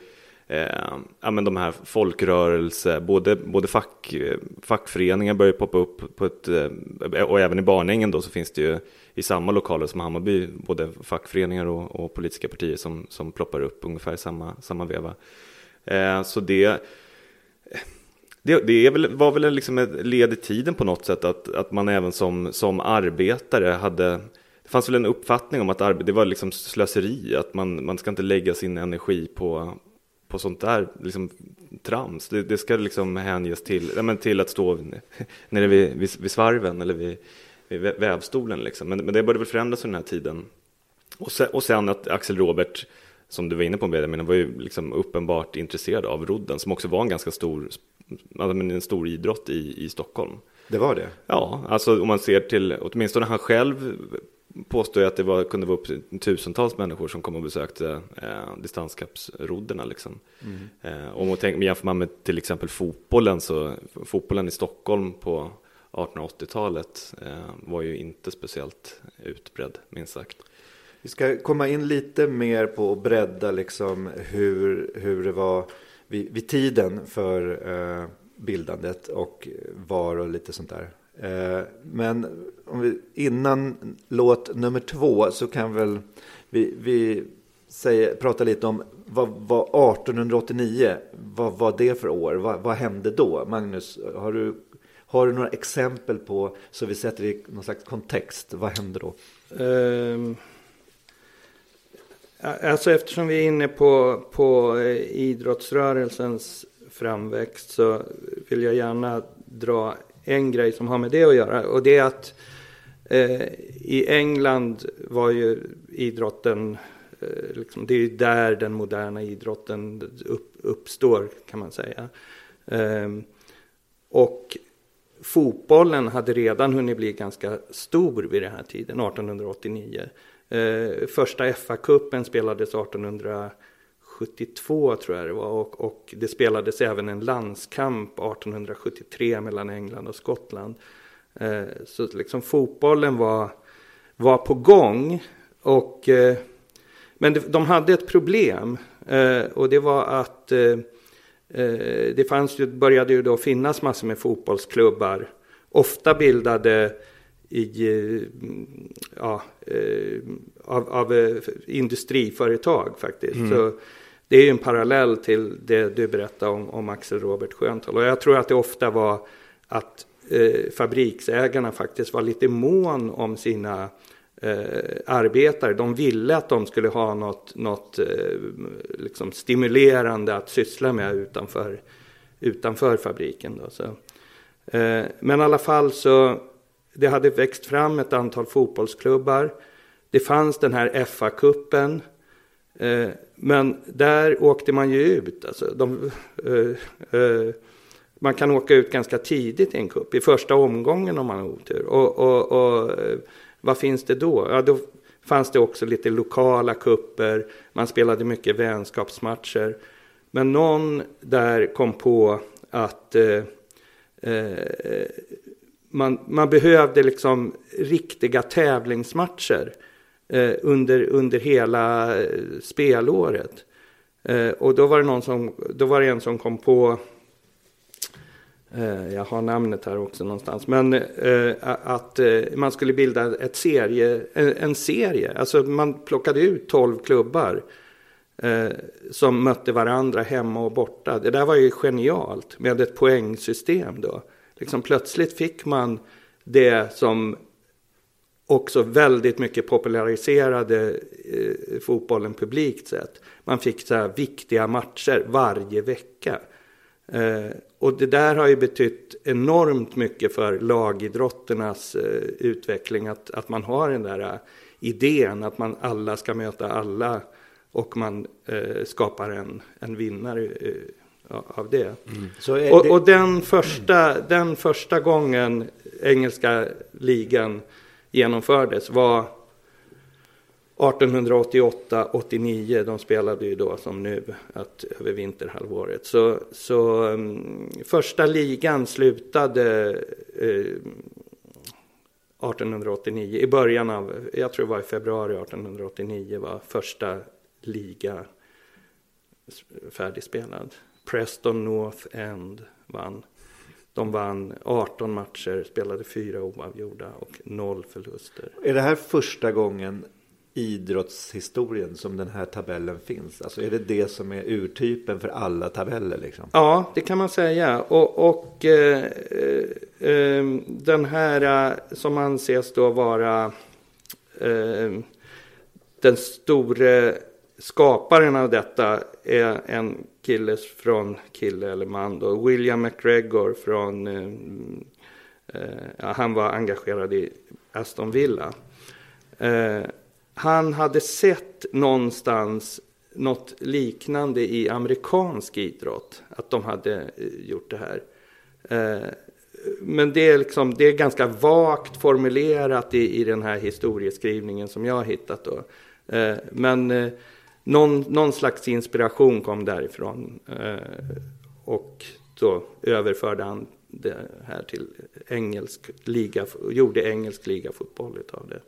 eh, ja, men de här folkrörelse, både, både fack, fackföreningar börjar poppa upp på ett, eh, och även i Barnängen då så finns det ju i samma lokaler som Hammarby, både fackföreningar och, och politiska partier som, som ploppar upp ungefär i samma, samma veva. Eh, så det, det, det väl, var väl liksom ett led i tiden på något sätt att, att man även som, som arbetare hade det fanns väl en uppfattning om att det var liksom slöseri, att man, man ska inte lägga sin energi på, på sånt där liksom, trams. Det, det ska liksom hänges till, ja, men till att stå nere vid, vid, vid svarven eller vid, vid vävstolen. Liksom. Men, men det började väl förändras under den här tiden. Och sen, och sen att Axel Robert som du var inne på Benjamin, var ju liksom uppenbart intresserad av rodden, som också var en ganska stor, alltså en stor idrott i, i Stockholm. Det var det? Ja, alltså om man ser till, åtminstone han själv påstår att det var, kunde vara upp tusentals människor som kom och besökte eh, distanskappsrodderna. Liksom. Mm. Eh, om man tänker, jämför man med till exempel fotbollen, så fotbollen i Stockholm på 1880-talet eh, var ju inte speciellt utbredd, minst sagt. Vi ska komma in lite mer på att bredda liksom hur, hur det var vid, vid tiden för eh, bildandet och var och lite sånt där. Eh, men om vi, innan låt nummer två så kan väl vi, vi säga, prata lite om vad var 1889? Vad var det för år? Vad, vad hände då? Magnus, har du, har du några exempel på så vi sätter i någon slags kontext? Vad hände då? Um Alltså eftersom vi är inne på, på eh, idrottsrörelsens framväxt så vill jag gärna dra en grej som har med det att göra. Och det är att eh, i England var ju idrotten, eh, liksom, det är ju där den moderna idrotten upp, uppstår kan man säga. Eh, och fotbollen hade redan hunnit bli ganska stor vid den här tiden, 1889. Eh, första FA-cupen spelades 1872 tror jag det var och, och, det spelades även en landskamp 1873 mellan England och Skottland. Eh, så liksom fotbollen var, var på gång. Och, eh, men de hade ett problem eh, och det var att eh, eh, det fanns ju, började ju då finnas massor med fotbollsklubbar. Ofta bildade i, eh, ja, av, av industriföretag faktiskt. Mm. Så det är ju en parallell till det du berättade om, om Axel Robert Sköntal. Och jag tror att det ofta var att eh, fabriksägarna faktiskt var lite mån om sina eh, arbetare. De ville att de skulle ha något, något eh, liksom stimulerande att syssla med utanför, utanför fabriken. Då, så. Eh, men i alla fall så det hade växt fram ett antal fotbollsklubbar. Det fanns den här FA-cupen. Eh, men där åkte man ju ut. Alltså, de, eh, eh, man kan åka ut ganska tidigt i en cup, i första omgången om man har otur. Och, och, och eh, vad finns det då? Ja, då fanns det också lite lokala kupper. Man spelade mycket vänskapsmatcher. Men någon där kom på att eh, eh man, man behövde liksom riktiga tävlingsmatcher eh, under, under hela eh, spelåret. Eh, och då var det någon som, då var det en som kom på Eh, jag har namnet här också någonstans. Men eh, att eh, man skulle bilda ett serie, en serie. Alltså man plockade ut tolv klubbar eh, som mötte varandra hemma och borta. Det där var ju genialt med ett poängsystem då. Liksom plötsligt fick man det som också väldigt mycket populariserade fotbollen publikt sett. Man fick så här viktiga matcher varje vecka. Eh, och det där har ju betytt enormt mycket för lagidrotternas eh, utveckling. Att, att man har den där uh, idén att man alla ska möta alla. Och man eh, skapar en, en vinnare uh, av det. Mm. Och, och, den, första, den första gången engelska ligan genomfördes var 1888-89, de spelade ju då som nu, att, över vinterhalvåret. Så, så um, första ligan slutade eh, uh, 1889, i början av, jag tror det var i februari 1889 var första liga färdigspelad. Preston North End vann. De vann 18 matcher, spelade fyra oavgjorda och noll förluster. Är det här första gången idrottshistorien som den här tabellen finns? Alltså är det det som är urtypen för alla tabeller? Liksom? Ja, det kan man säga. Och, och eh, eh, den här eh, som anses då vara eh, den store skaparen av detta är en kille från, kille eller man då, William McGregor från, eh, eh, ja, han var engagerad i Aston Villa eh, han hade sett någonstans något liknande i amerikansk idrott. Att de hade eh, gjort det här. Eh, men det är, liksom, det är ganska vagt formulerat i, i den här historieskrivningen som jag har hittat. Då. Eh, men någon, någon slags inspiration kom därifrån. Och då överförde han det här till engelsk liga, gjorde engelsk ligafotboll av det.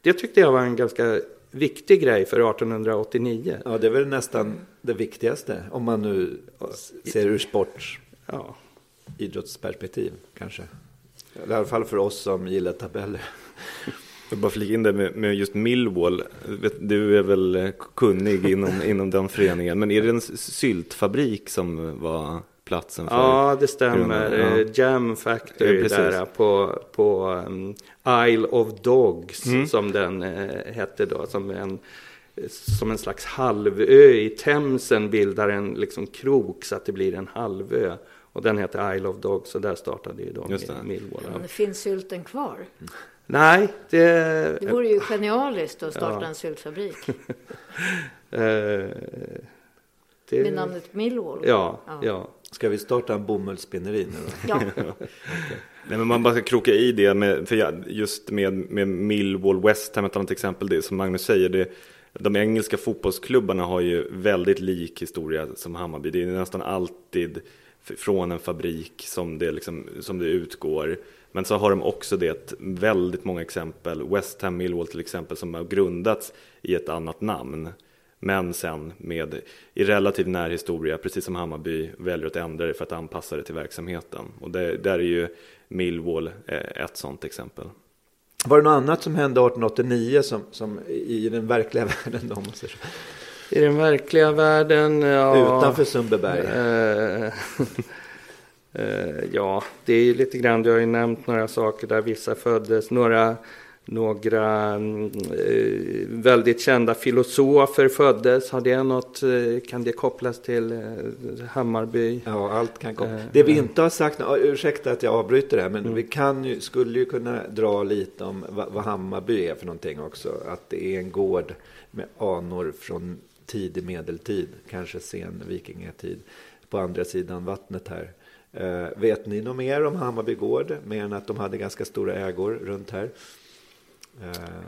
Det tyckte jag var en ganska viktig grej för 1889. Ja, det är väl nästan det viktigaste om man nu ser ur sport. Ja. Idrottsperspektiv kanske. I alla fall för oss som gillar tabeller. Jag bara flika in det med, med, just Millwall. Du är väl kunnig inom, inom den föreningen. Men är det en syltfabrik som var platsen för Ja, det stämmer. Ja. Eh, Jam Factory ja, där på, på um, Isle of Dogs mm. som den uh, hette då. Som en, som en slags halvö i Themsen bildar en liksom krok så att det blir en halvö. Och den heter Isle of Dogs och där startade ju då. Millwall. Men det finns sylten kvar? Nej, det... Det vore ju genialiskt att starta ja. en syltfabrik. uh, det... Med namnet Millwall? Ja, ja. ja. Ska vi starta en bomullsspinneri nu då? Ja. okay. Nej, men man bara ska kroka i det med, för just med, med Millwall, West Ham, ett annat exempel, det som Magnus säger, det, de engelska fotbollsklubbarna har ju väldigt lik historia som Hammarby. Det är nästan alltid från en fabrik som det, liksom, som det utgår. Men så har de också det, väldigt många exempel, West Ham, Millwall till exempel, som har grundats i ett annat namn. Men sen med i relativ närhistoria, precis som Hammarby, väljer att ändra det för att anpassa det till verksamheten. Och det, där är ju Millwall eh, ett sådant exempel. Var det något annat som hände 1889 som, som i den verkliga världen? Då, I den verkliga världen, ja. Utanför Sundbyberg? Eh, ja, det är ju lite grann, du har ju nämnt några saker där vissa föddes, några några eh, väldigt kända filosofer föddes. Har det något, eh, kan det kopplas till eh, Hammarby? Ja, allt kan kopplas. Det vi inte har sagt, ursäkta att jag avbryter det här, men mm. vi kan ju, skulle ju kunna dra lite om vad, vad Hammarby är för någonting också. Att det är en gård med anor från tidig medeltid, kanske sen vikingatid, på andra sidan vattnet här. Uh, vet ni något mer om Hammarby gård? Mer än att de hade ganska stora ägor runt här? Uh,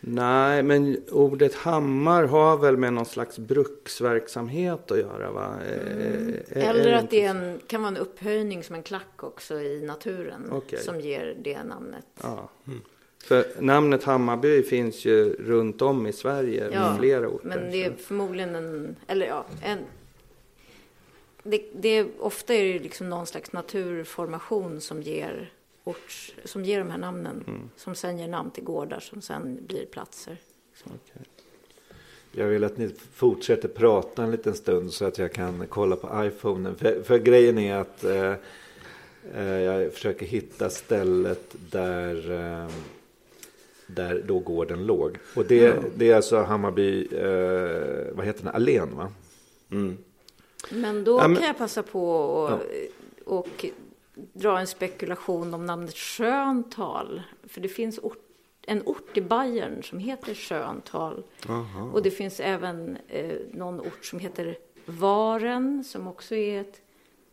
Nej, men ordet hammar har väl med någon slags bruksverksamhet att göra va? Mm. Eh, Eller är att det en, kan vara en upphöjning som en klack också i naturen Okej. som ger det namnet. Ja. För namnet Hammarby finns ju runt om i Sverige, Ja, flera orter. Men det är förmodligen en, eller ja, en det, det är, ofta är det liksom någon slags naturformation som ger, ort, som ger de här namnen. Mm. Som sen ger namn till gårdar som sen blir platser. Okej. Jag vill att ni fortsätter prata en liten stund så att jag kan kolla på iPhonen. För, för grejen är att eh, eh, jag försöker hitta stället där, eh, där då gården låg. Och det, det är alltså Hammarby, eh, vad heter den, Allén va? Mm. Men då Ja, men- kan jag passa på och, och dra en spekulation om namnet Schöntal. För det finns ort, en ort i Bayern som heter Schöntal. Och det finns även eh, någon ort som heter Varen som också är ett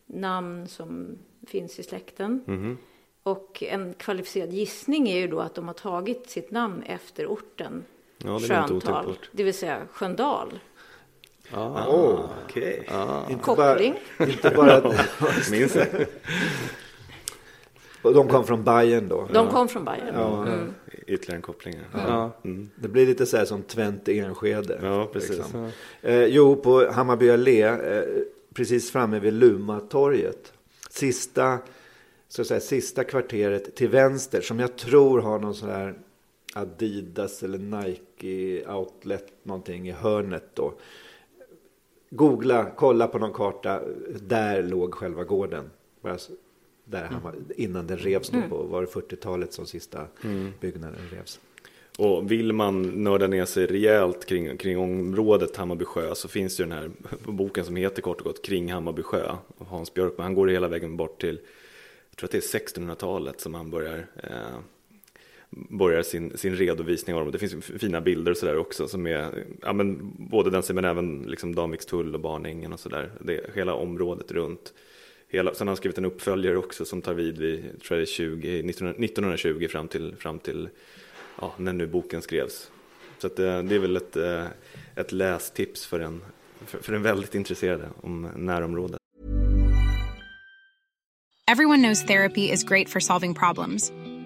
namn som finns i släkten. Mhm. Och en kvalificerad gissning är ju då att de har tagit sitt namn efter orten Ja, det otippat. det vill säga Sköndal. Ja. Åh, Okej. inte Koppling. Bara, inte bara, Minns och de kom från Bayern då. De kom från Bayern. Ja, Ytterligare en koppling. här. Ja. Mm. Det blir lite så här som Twente Enskede. Ja, precis. liksom. Eh, jo, på Hammarby Allé, eh, precis framme vid Lumatorget. Sista, så att säga, sista kvarteret till vänster som jag tror har någon sån här Adidas eller Nike outlet någonting i hörnet då. Googla, kolla på någon karta. Där låg själva gården. Där Hammar, innan den revs då på, var det 40-talet som sista byggnaden revs. Och vill man nörda ner sig rejält kring, kring området Hammarby sjö så finns ju den här boken som heter kort och gott Kring Hammarby sjö. av Hans Björkman, han går hela vägen bort till, jag tror att det är 1600-talet som han börjar, eh, börjar sin, sin redovisning av dem. Det finns fina bilder och sådär också som är, ja men både den men även liksom Danvikstull och Barnängen och sådär. Det- Hela området runt. Hela, sen har han skrivit en uppföljare också som tar vid vid, tror jag det är 20, 19, 1920 fram till, fram till ja, när nu boken skrevs. Så att, det, det är väl ett, eh, ett lästips för en, för, för en väldigt intresserad om närområdet. Everyone knows therapy is great for solving problems,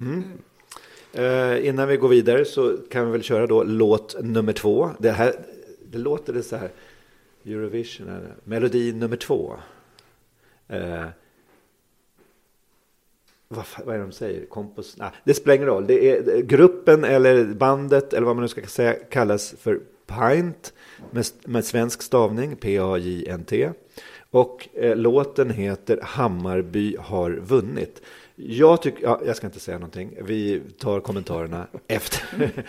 Mm. Eh, innan vi går vidare så kan vi väl köra då låt nummer två. Det, här, det låter det så här. Eurovision, eller, melodi nummer två. Eh, vad, vad är det de säger? Kompos, nah, det spelar ingen roll. Det är, gruppen eller bandet eller vad man nu ska säga kallas för Pint med, med svensk stavning, P-A-J-N-T. Och eh, låten heter Hammarby har vunnit. Jag tycker, ja, jag ska inte säga någonting. Vi tar kommentarerna efter.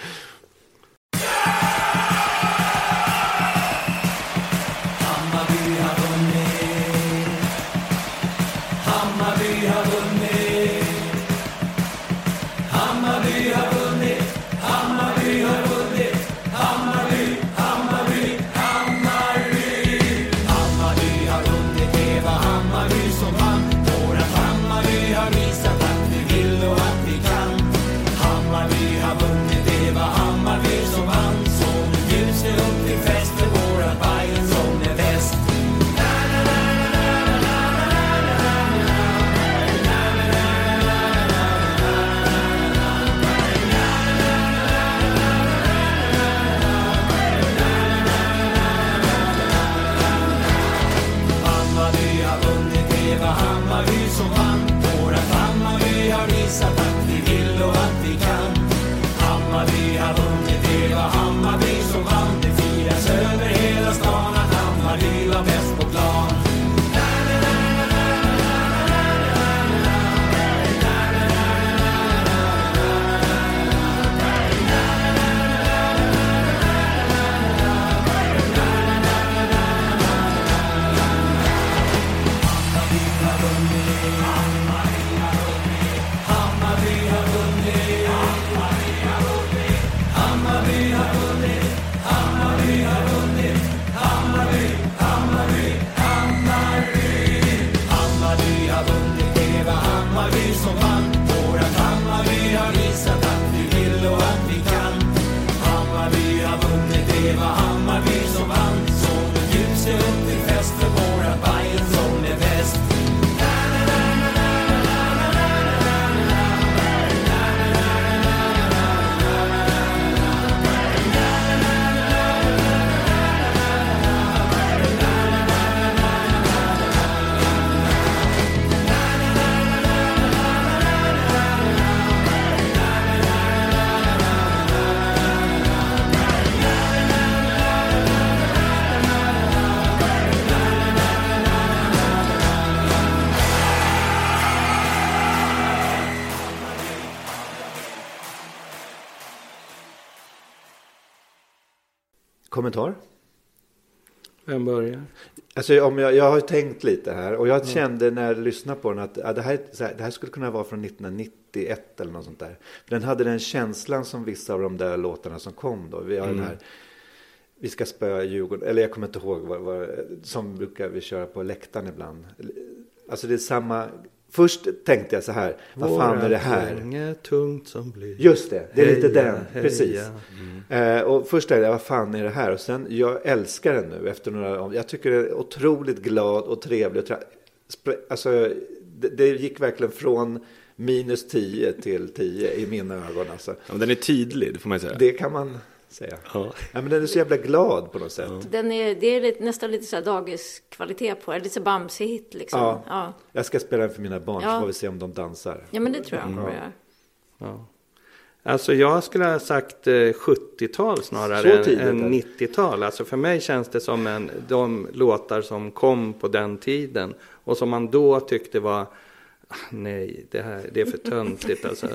Kommentar? Vem börjar? Alltså om jag, jag har tänkt lite här och jag kände när jag lyssnade på den att ja, det, här, här, det här skulle kunna vara från 1991 eller något sånt där. För den hade den känslan som vissa av de där låtarna som kom då. Vi har den här Vi ska spöa Djurgården, eller jag kommer inte ihåg vad, vad som brukar vi köra på läktaren ibland. Alltså det är samma, först tänkte jag så här, vad fan är det här? Är tungt som bly. Just det, det är lite Heja, den, heja. precis. Eh, och först tänkte jag, vad fan är det här? Och sen, jag älskar den nu efter några år. Jag tycker den är otroligt glad och trevlig. Och alltså, det, det gick verkligen från minus 10 till 10 i mina ögon. Alltså. Ja, men den är tydlig, det får man säga. Det kan man säga. Ja. Ja, men den är så jävla glad på något sätt. Den är, det är lite, nästan lite så dagiskvalitet på det. Lite så Bamse-hit liksom. Ja. Ja. Jag ska spela den för mina barn så Ja. får vi se om de dansar. ja, men det tror jag de kommer göra. Ja. Alltså jag skulle ha sagt eh, 70-tal snarare Så än, än eller? 90-tal. Alltså för mig känns det som en, de låtar som kom på den tiden och som man då tyckte var "Ah, Nej, det här det är för töntigt alltså.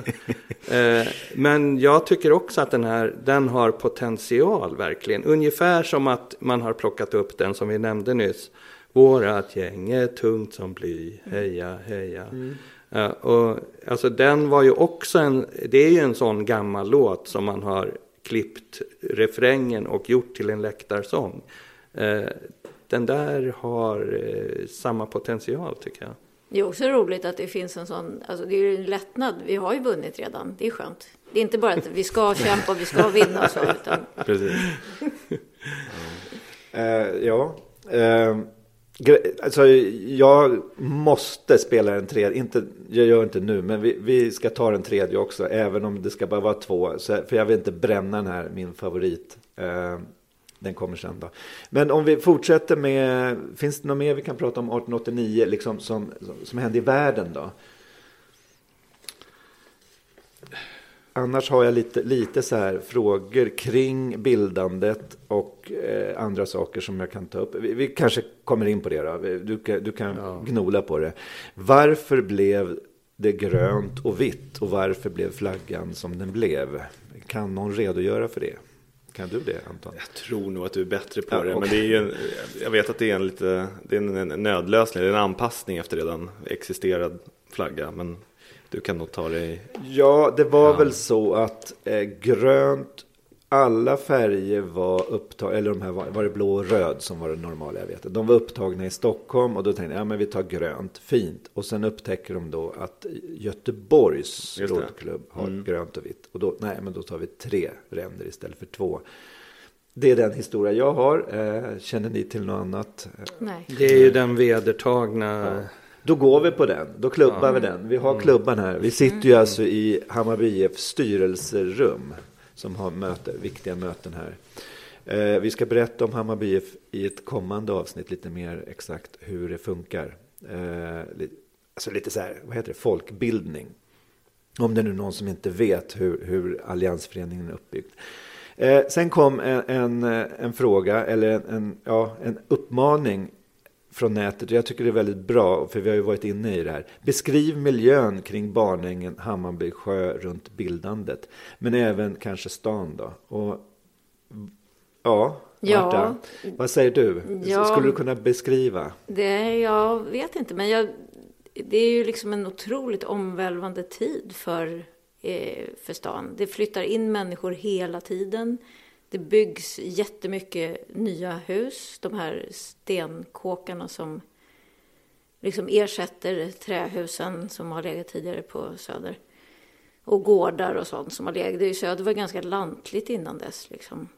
eh, men jag tycker också att den här den har potential verkligen. Ungefär som att man har plockat upp den som vi nämnde nyss. Vårat gäng är tungt som bly, heja, heja. Ja, och, alltså den var ju också en, det är ju en sån gammal låt som man har klippt refrängen och gjort till en läktarsång. Eh, den där har eh, samma potential tycker jag. Det är också roligt att det finns en sån, alltså det är ju en lättnad. Vi har ju vunnit redan, det är skönt. Det är inte bara att vi ska kämpa och vi ska vinna och så, utan Precis. Eh, ja. Gre- alltså, jag måste spela en tredje. Inte, jag gör inte nu, men vi, vi ska ta den tredje också. Även om det ska bara vara två. Så, för jag vill inte bränna den här, min favorit. Eh, den kommer sen då. Men om vi fortsätter med, finns det något mer vi kan prata om 1889, liksom som, som, hände i världen då? Annars har jag lite, lite så här frågor kring bildandet och eh, andra saker som jag kan ta upp. Vi, vi kanske kommer in på det då. Du, kan- du kan gnola på det. Varför blev det grönt och vitt och varför blev flaggan som den blev? Kan någon redogöra för det? Kan du det Anton? Jag tror nog att du är bättre på Ja, det. okej. Men det är ju en, jag vet att det är en, lite, det är en, nödlösning, det är en anpassning efter redan existerad flagga. Men du kan nog ta dig... Ja, det var väl så att eh, grönt, alla färger var upptagna, eller de här var, var det blå och röd som var det normala, jag vet. De var upptagna i Stockholm och då tänkte jag, ja men vi tar grönt, fint. Och sen upptäcker de då att Göteborgs roddklubb har grönt och vitt. Och då, nej men då tar vi tre ränder istället för två. Det är den historia jag har. Eh, känner ni till något annat? nej. Det är ju den vedertagna. Då går vi på den. Då klubbar vi den. Vi har klubban här. Vi sitter ju alltså i Hammarby IF styrelserum som har möte, viktiga möten här. Eh, vi ska berätta om Hammarby IF i ett kommande avsnitt lite mer exakt hur det funkar. Eh, alltså lite så här, vad heter det, folkbildning. Om det är nu någon som inte vet hur, hur alliansföreningen är uppbyggd. Eh, sen kom en, en, eh, en fråga, eller en, en, ja, en uppmaning från nätet. Jag tycker det är väldigt bra, för vi har ju varit inne i det här. Beskriv miljön kring Barnängen, Hammarby sjö runt bildandet. Men även kanske stan då. Och, ja, Ja. Marta, vad säger du? Ja. Skulle du kunna beskriva? Det, jag vet inte, men jag, det är ju liksom en otroligt omvälvande tid för, eh, för stan. Det flyttar in människor hela tiden. Det byggs jättemycket nya hus, de här stenkåkarna som liksom ersätter trähusen som har legat tidigare på Söder. och gårdar och sånt som har legat. Det Söder var ganska lantligt innan dess liksom.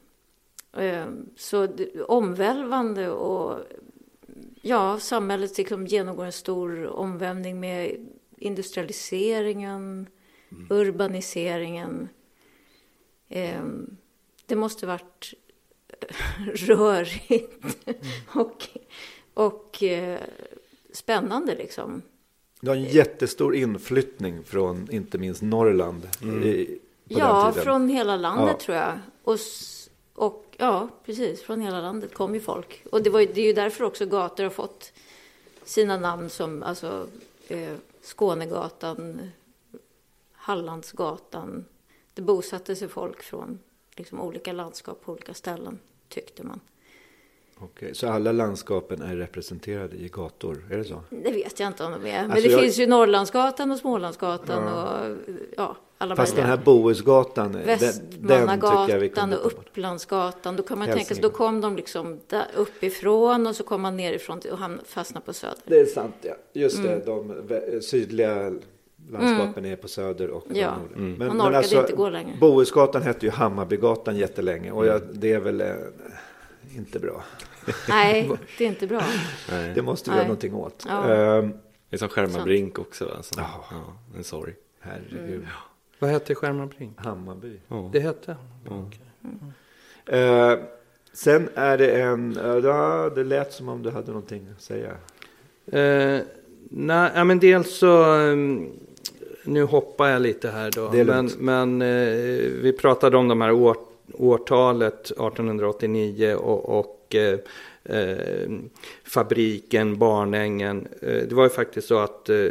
Eh, Så omvälvande och ja, samhället liksom genomgår en stor omvälvning med industrialiseringen, urbaniseringen. Eh, Det måste varit rörigt och, och eh, spännande liksom. Det var en jättestor inflyttning från inte minst Norrland i, på Ja, den tiden. från hela landet Ja. tror jag. Och, och ja, precis, från hela landet kom ju folk. Och det, var, ju- det är ju därför också gator har fått sina namn som alltså eh, Skånegatan, Hallandsgatan. Det bosatte sig folk från liksom, olika landskap på olika ställen, tyckte man. Okej, så alla landskapen är representerade i gator, är det så? Det vet jag inte om de är. Men Alltså, det jag- finns ju Norrlandsgatan och Smålandsgatan och ja, alla Fast den möjliga. här Bohusgatan, den, jag vi Västmannagatan och. Upplandsgatan. Då kan man tänka sig, då kom de liksom där uppifrån och så kom man nerifrån och han fastnade på söder. Det är sant, ja. Just Mm. det, de sydliga landskapen är på söder och Ja. Mm. Man orkade inte gå längre. Bohusgatan hette ju Hammarbygatan jättelänge och jag, det är väl eh, inte bra. Nej, det är inte bra. Det måste vi Nej. göra någonting åt. Ja. Ehm, Det är som Skärmarbrink också. Va? Som, Ja. ja, en sorg. herregud. Mm. Vad hette Skärmarbrink? Hammarby. Ja. Det hette Ja. Eh, sen är det en, ja, det lät som om du hade någonting att säga. Eh, nej, men dels så, mm, nu hoppar jag lite här då. Men men eh, vi pratade om de här år, årtalet 1889 och, och eh, eh, fabriken, Barnängen. Eh, det var ju faktiskt så att eh,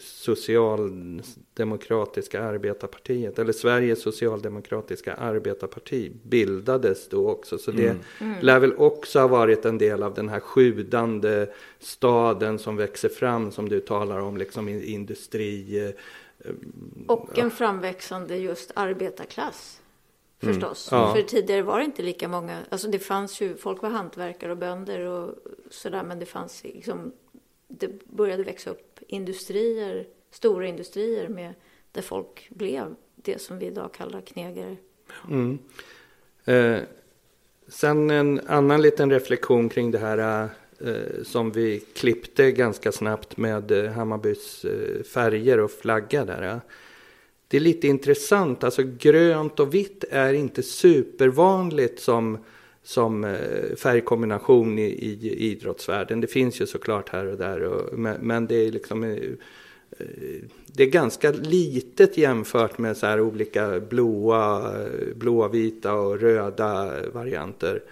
Socialdemokratiska arbetarpartiet, eller Sveriges socialdemokratiska arbetarparti bildades då också. Så det lär väl också ha varit en del av den här sjudande staden som växer fram som du talar om, liksom i- industri. Och en framväxande just arbetarklass. Förstås. Ja. För tidigare var det inte lika många. Alltså det fanns ju, folk var hantverkare och bönder och sådär. Men det fanns liksom, det började växa upp industrier, stora industrier med, där folk blev det som vi idag kallar knegare. Mm. Eh, sen en annan liten reflektion kring det här eh, Eh, som vi klippte ganska snabbt med eh, Hammarbys eh, färger och flagga där. eh. Det är lite intressant, alltså grönt och vitt är inte supervanligt som, som eh, färgkombination i, i idrottsvärlden. Det finns ju såklart här och där, och, men, men det är liksom eh, eh det är ganska litet jämfört med så här olika blåa, eh, blåvita och röda varianter.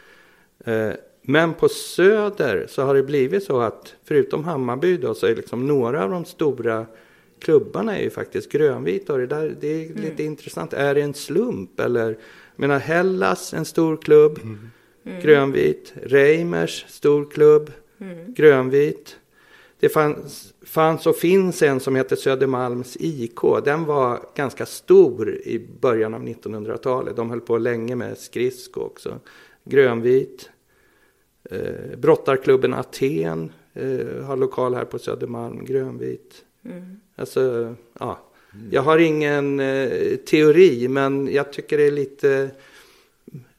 Men på Söder så har det blivit så att förutom Hammarby då så är liksom några av de stora klubbarna är ju faktiskt grönvita och det där det är lite intressant. Är det en slump eller? Jag menar Hellas, en stor klubb, grönvit. Reimers, stor klubb, grönvit. Det fanns, fanns och finns en som heter Södermalms IK. Den var ganska stor i början av 1900-talet. De höll på länge med skridsko också. Grönvit. Eh, brottarklubben Aten eh, har lokal här på Södermalm. Grönvit. Alltså, ja. Jag har ingen eh, teori men jag tycker det är lite...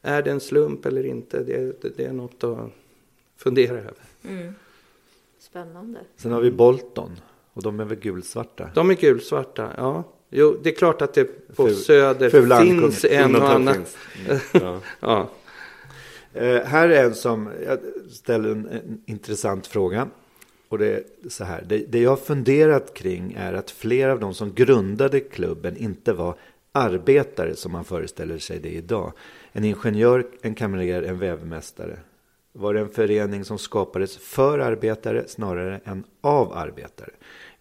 Är det en slump eller inte? Det, det, det är något att fundera över. Mm. Spännande. Sen har vi Bolton och de är väl gulsvarta. De är gulsvarta, ja. Jo, det är klart att det på Ful- Söder finns en och annan. finns. Mm. Ja. Ja. Eh, här är en som, jag ställer en, en intressant fråga. Och det är så här, det, det jag har funderat kring är att flera av de som grundade klubben inte var arbetare som man föreställer sig det idag. En ingenjör, en kamrer, en vävmästare. Var det en förening som skapades för arbetare snarare än av arbetare?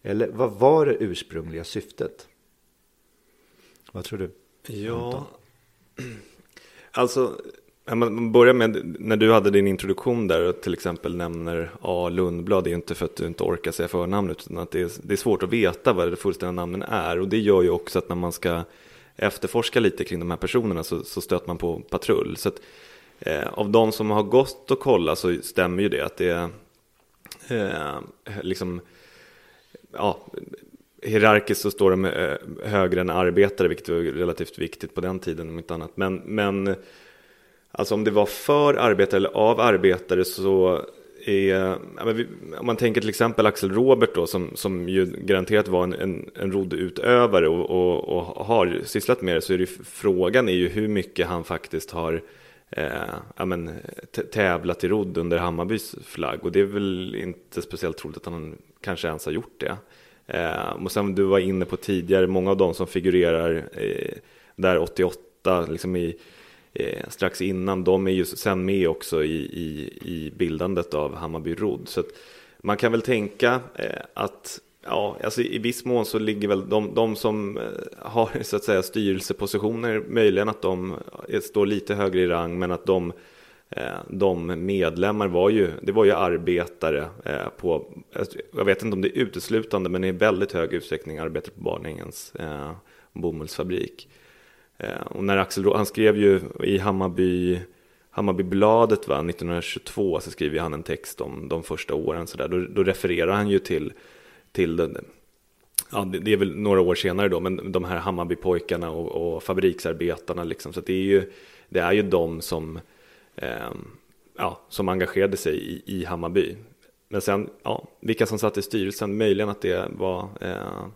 Eller vad var det ursprungliga syftet? Vad tror du? Ja, alltså, ja, man man börjar med när du hade din introduktion där och till exempel nämner A. Lundblad. Det är ju inte för att du inte orkar säga förnamnet utan att det är, det är svårt att veta vad det fullständiga namnen är. Och det gör ju också att när man ska efterforska lite kring de här personerna så, så stöter man på patrull. Så att, eh, av de som har gått och kollat så stämmer ju det att det är eh, liksom, ja, hierarkiskt så står de eh, högre än arbetare, vilket var relativt viktigt på den tiden om inte annat. Men, men alltså om det var för arbetare eller av arbetare så är, om man tänker till exempel Axel Robert då, som, som ju garanterat var en, en, en roddutövare och, och, och, har sysslat med det, så är det frågan är ju hur mycket han faktiskt har eh, ja, men, tävlat i rodd under Hammarbys flagg. Och det är väl inte speciellt troligt att han kanske ens har gjort det. Eh, och sen du var inne på tidigare, många av de som figurerar eh, där 88, liksom i eh, strax innan, de är ju sen med också i, i, i bildandet av Hammarby Rodd. Så man kan väl tänka eh, att Ja, alltså i viss mån så ligger väl de, de som eh, har så att säga styrelsepositioner möjligen att de eh, står lite högre i rang men att de, eh, de medlemmar var ju, det var ju arbetare eh, på, alltså, jag vet inte om det är uteslutande men i väldigt hög utsträckning arbetare på Barnängens eh, bomullsfabrik. Eh, och när Axel, han skrev ju i Hammarby, Hammarbybladet va, 1922 så skriver han en text om de första åren. Så där. Då, då refererar han ju till, till den, ja, det är väl några år senare då, men de här Hammarbypojkarna och, och fabriksarbetarna. Liksom. Så det är ju, det är ju de som, eh, ja, som engagerade sig i, i Hammarby. Men sen, ja, vilka som satt i styrelsen, möjligen att det var eh,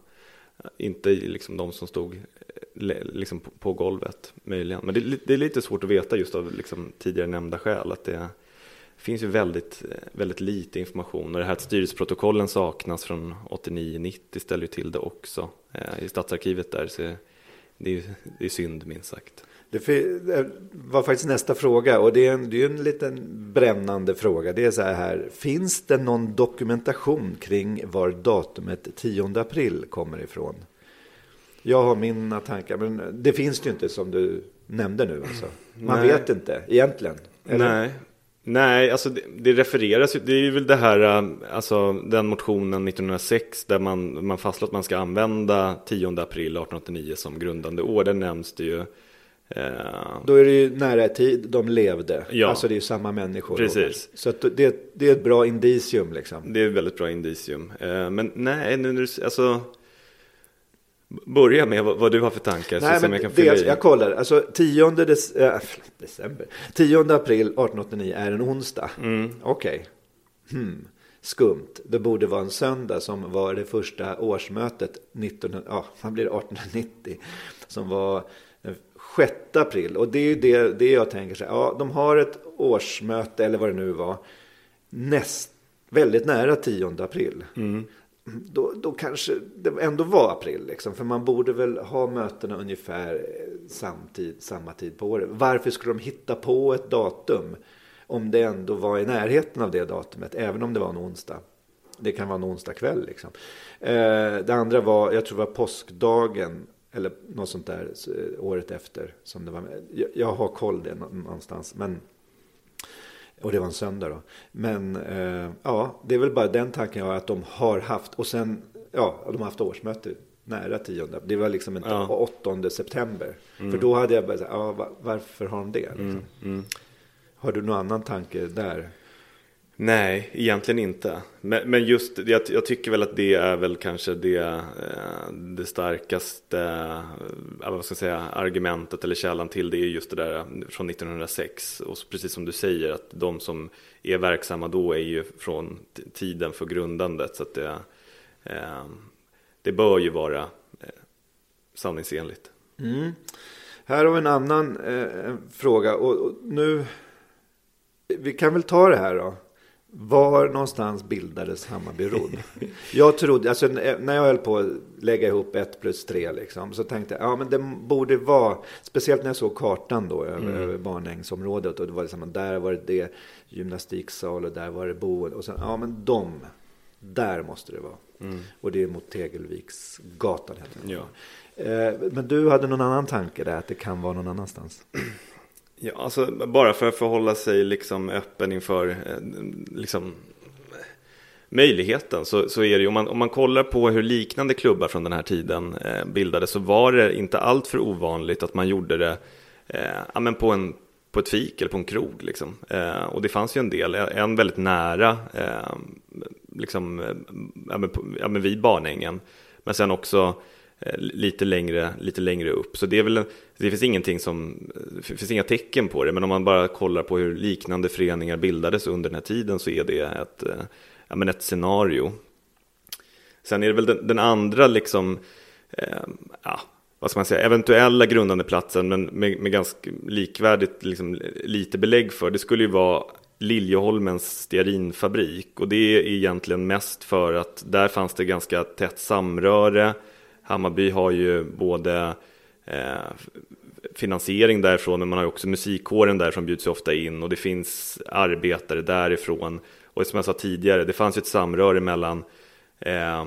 inte liksom de som stod liksom på, på golvet möjligen. Men det, det, är lite svårt att veta just av liksom tidigare nämnda skäl att det finns ju väldigt, eh, väldigt lite information och det här att styrelseprotokollen saknas från 89-90 ställer ju till det också eh, i stadsarkivet där så det är, det är synd minst sagt. Det var faktiskt nästa fråga och det är en, det är en liten brännande fråga. Det är så här, finns det någon dokumentation kring var datumet 10 april kommer ifrån? Jag har mina tankar, men det finns det ju inte som du nämnde nu. Alltså. Man Nej. vet inte egentligen. Eller? Nej. Nej, alltså det, det refereras ju, det är ju väl det här, äh, alltså den motionen 1906 där man, man fastslår att man ska använda 10 april 1889 som grundande år, där nämns det ju eh... Då är det ju nära tid de levde, ja. alltså det är ju samma människor. Precis. Så det, det är ett bra indicium liksom. Det är ett väldigt bra indicium. Eh, men nej, nu, alltså Börja med vad, du har för tankar. Nej, så men jag, kan dels, jag kollar, alltså 10, dec äh, december, 10 april 1889 är en onsdag. Mm. Okej. Okay. Hmm. Skumt. Det borde vara en söndag som var det första årsmötet 19, ja, man blir 1890. Som var 6 april. Och det är ju det, det jag tänker så ja, de har ett årsmöte eller vad det nu var. Näst, väldigt nära 10 april. Mm då, då kanske det ändå var april. Liksom, för man borde väl ha mötena ungefär eh, samtid, samma tid på året. Varför skulle de hitta på ett datum om det ändå var i närheten av det datumet, även om det var en onsdag? Det kan vara en onsdag kväll. Liksom. Eh, det andra var, jag tror det var påskdagen eller något sånt där året efter. Som det var. Jag, jag har koll det någonstans. Men och det var en söndag då. Men eh, ja, det är väl bara den tanken jag har att de har haft. Och sen, ja, de har haft årsmöte nära tionde. Det var liksom inte ja. 8 september. Mm. För då hade jag bara, ja, varför har de det? Liksom. Mm. Mm. Har du någon annan tanke där? Nej, egentligen inte. Men, men just, jag, jag, tycker väl att det är väl kanske det, eh, det starkaste eh, vad ska jag säga, argumentet eller källan till det är just det där eh, från 1906. Och precis som du säger att de som är verksamma då är ju från tiden för grundandet. Så att det, det bör ju vara sanningsenligt. Mm. Här har vi en annan eh, fråga och, och nu vi kan väl ta det här då. Var någonstans bildades Hammarby Rodd? Jag trodde, alltså när jag höll på att lägga ihop ett plus tre liksom, så tänkte jag, ja men det borde vara, speciellt när jag såg kartan då över, mm. över Barnängsområdet och det var liksom, där var det, det gymnastiksal och där var det boende och sen, ja men de, där måste det vara. Mm. Och det är mot Tegelviksgatan heter det. Ja. Eh, men du hade någon annan tanke där, att det kan vara någon annanstans? Ja, alltså bara för att förhålla sig liksom öppen inför eh, liksom, möjligheten så, så är det ju, om man, om man kollar på hur liknande klubbar från den här tiden eh, bildades så var det inte allt för ovanligt att man gjorde det eh, ja, men på, en, på ett fik eller på en krog. Liksom. Eh, och det fanns ju en del, eh, en väldigt nära, eh, liksom, eh, ja, men, ja, men vid Barnängen Men sen också Eh, lite längre, lite längre upp. Så det är väl, det finns ingenting som, eh, det finns inga tecken på det. Men om man bara kollar på hur liknande föreningar bildades under den här tiden så är det ett, eh, ja, men ett scenario. Sen är det väl den, den andra liksom, eh, ja, vad ska man säga, eventuella grundande platsen men med, med ganska likvärdigt liksom, lite belägg för. Det skulle ju vara Liljeholmens stearinfabrik och det är egentligen mest för att där fanns det ganska tätt samröre. Hammarby har ju både eh, finansiering därifrån men man har ju också musikkåren där som bjuds ofta in och det finns arbetare därifrån. Och som jag sa tidigare, det fanns ju ett samröre mellan eh,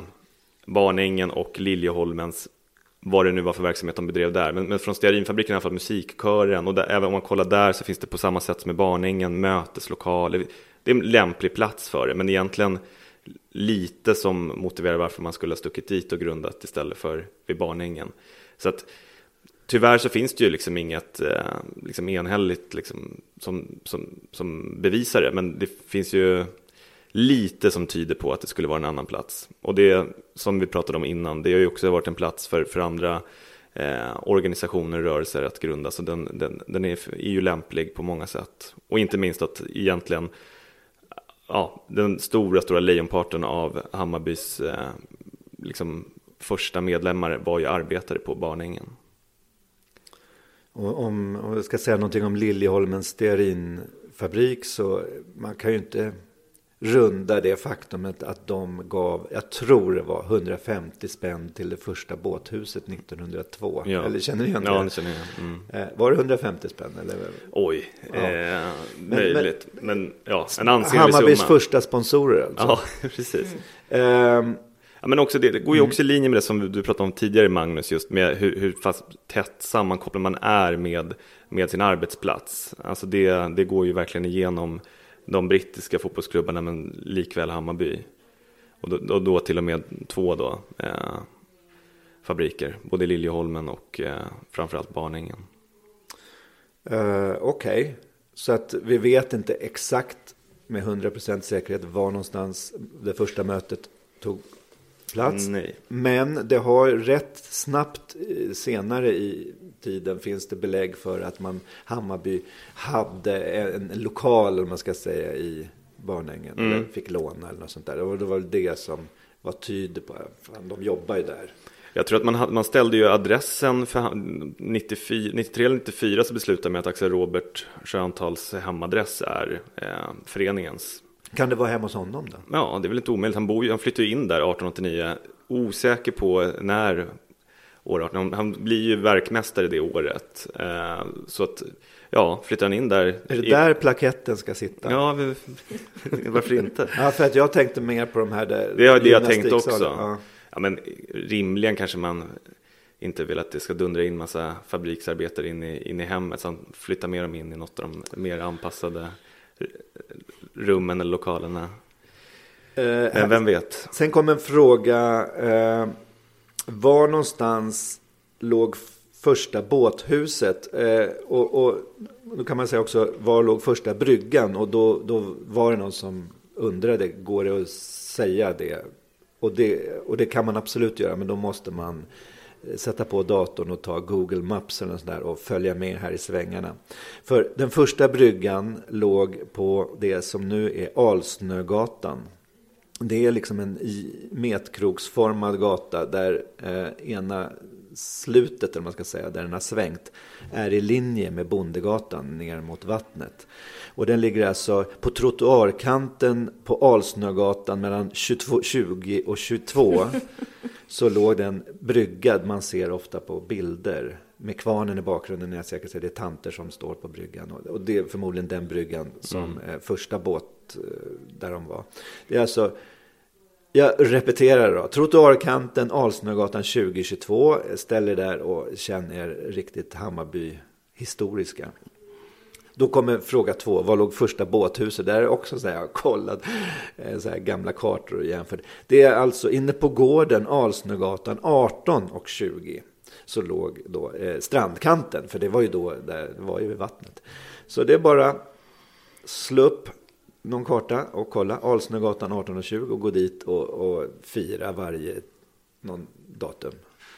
Barnängen och Liljeholmens vad det nu var för verksamhet de bedrev där. Men, men från stearinfabriken i alla fall musikkören och där, även om man kollar där så finns det på samma sätt som i Barnängen möteslokaler. Det är en lämplig plats för det, men egentligen lite som motiverar varför man skulle ha stuckit dit och grundat istället för vid Barnängen. Så att tyvärr så finns det ju liksom inget eh, liksom enhälligt liksom, som, som, som bevisar det, men det finns ju lite som tyder på att det skulle vara en annan plats. Och det som vi pratade om innan, det har ju också varit en plats för, för andra eh, organisationer och rörelser att grunda. Så den, den, den är, är ju lämplig på många sätt. Och inte minst att egentligen ja, den stora, stora lejonparten av Hammarbys eh, liksom, första medlemmar var ju arbetare på Barnängen. Och om, om jag ska säga någonting om Liljeholmens stearinfabrik så man kan ju inte runda det faktumet att de gav, jag tror det var 150 spänn till det första båthuset 1902. Ja. Eller känner ni igen det? Ja, det känner jag. Mm. Eh, var det 150 spänn? Eller? Oj, ja. eh, möjligt. Men, men, ja, en ansenlig Hammarbys summa. första sponsorer alltså. Ja, precis. Mm. Eh, Ja, men också det, det går ju också i linje med det som du pratade om tidigare Magnus, just med hur, hur fast tätt sammankopplad man är med, med sin arbetsplats. Alltså det, det går ju verkligen igenom de brittiska fotbollsklubbarna men likväl Hammarby. Och då, och då till och med två då, eh, fabriker, både Liljeholmen och eh, framförallt Barnängen. Uh, Okej, okay. så att vi vet inte exakt med 100% säkerhet var någonstans det första mötet tog plats. Nej. Men det har rätt snabbt eh, senare i tiden finns det belägg för att man Hammarby hade en lokal, eller man ska säga, i Barnängen. Mm. Eller fick låna eller något sånt där. Och det var väl det som var tydligt på att de jobbar ju där. Jag tror att man, man ställde ju adressen för 94, 93 eller 94 så beslutade man att Axel Robert Sköntals hemadress är eh, föreningens. Kan det vara hemma hos honom då? Ja, det är väl inte omöjligt. Han, bor, han flyttade ju in där 1889. Osäker på när år 18. Han blir ju verkmästare det året. Eh, så att, ja, flyttar han in där. Är det där plaketten ska sitta? Ja, varför inte? ja, för att jag tänkte mer på de här där. Det har det jag tänkt också. Ja. ja, men rimligen kanske man inte vill att det ska dundra in massa fabriksarbetare in i, in i hemmet. Så han flyttar mer dem in i något av de mer anpassade rummen eller lokalerna. Eh, Men vem vet? Sen kom en fråga. Eh, var någonstans låg första båthuset? Eh, och, och då kan man säga också, var låg första bryggan? Och då, då var det någon som undrade, går det att säga det? Och, det? och det kan man absolut göra, men då måste man eh, sätta på datorn och ta Google Maps eller sådär och följa med här i svängarna. För den första bryggan låg på det som nu är Alsnögatan. Det är liksom en metkroksformad gata där eh, ena slutet, eller man ska säga, där den har svängt, är i linje med Bondegatan ner mot vattnet. Och den ligger alltså på trottoarkanten på Alsnögatan mellan 22, 20 och 22. så låg den bryggad, man ser ofta på bilder med kvarnen i bakgrunden. Jag säkert säger det är tanter som står på bryggan. Och det är förmodligen den bryggan som mm. första båt eh, där de var. Det är alltså jag repeterar då. Trottoarkanten, Alsnögatan 2022. Ställ er där och känn er riktigt Hammarby historiska. Då kommer fråga två. Var låg första båthuset? Där är också så här, jag har kollat eh, så här gamla kartor och jämfört. Det är alltså inne på gården Alsnögatan 18 och 20. Så låg då eh, strandkanten. För det var ju då, där, det var ju vid vattnet. Så det är bara slå upp någon karta och kolla Alsnögatan 18 och 20 och gå dit och, och fira varje någon datum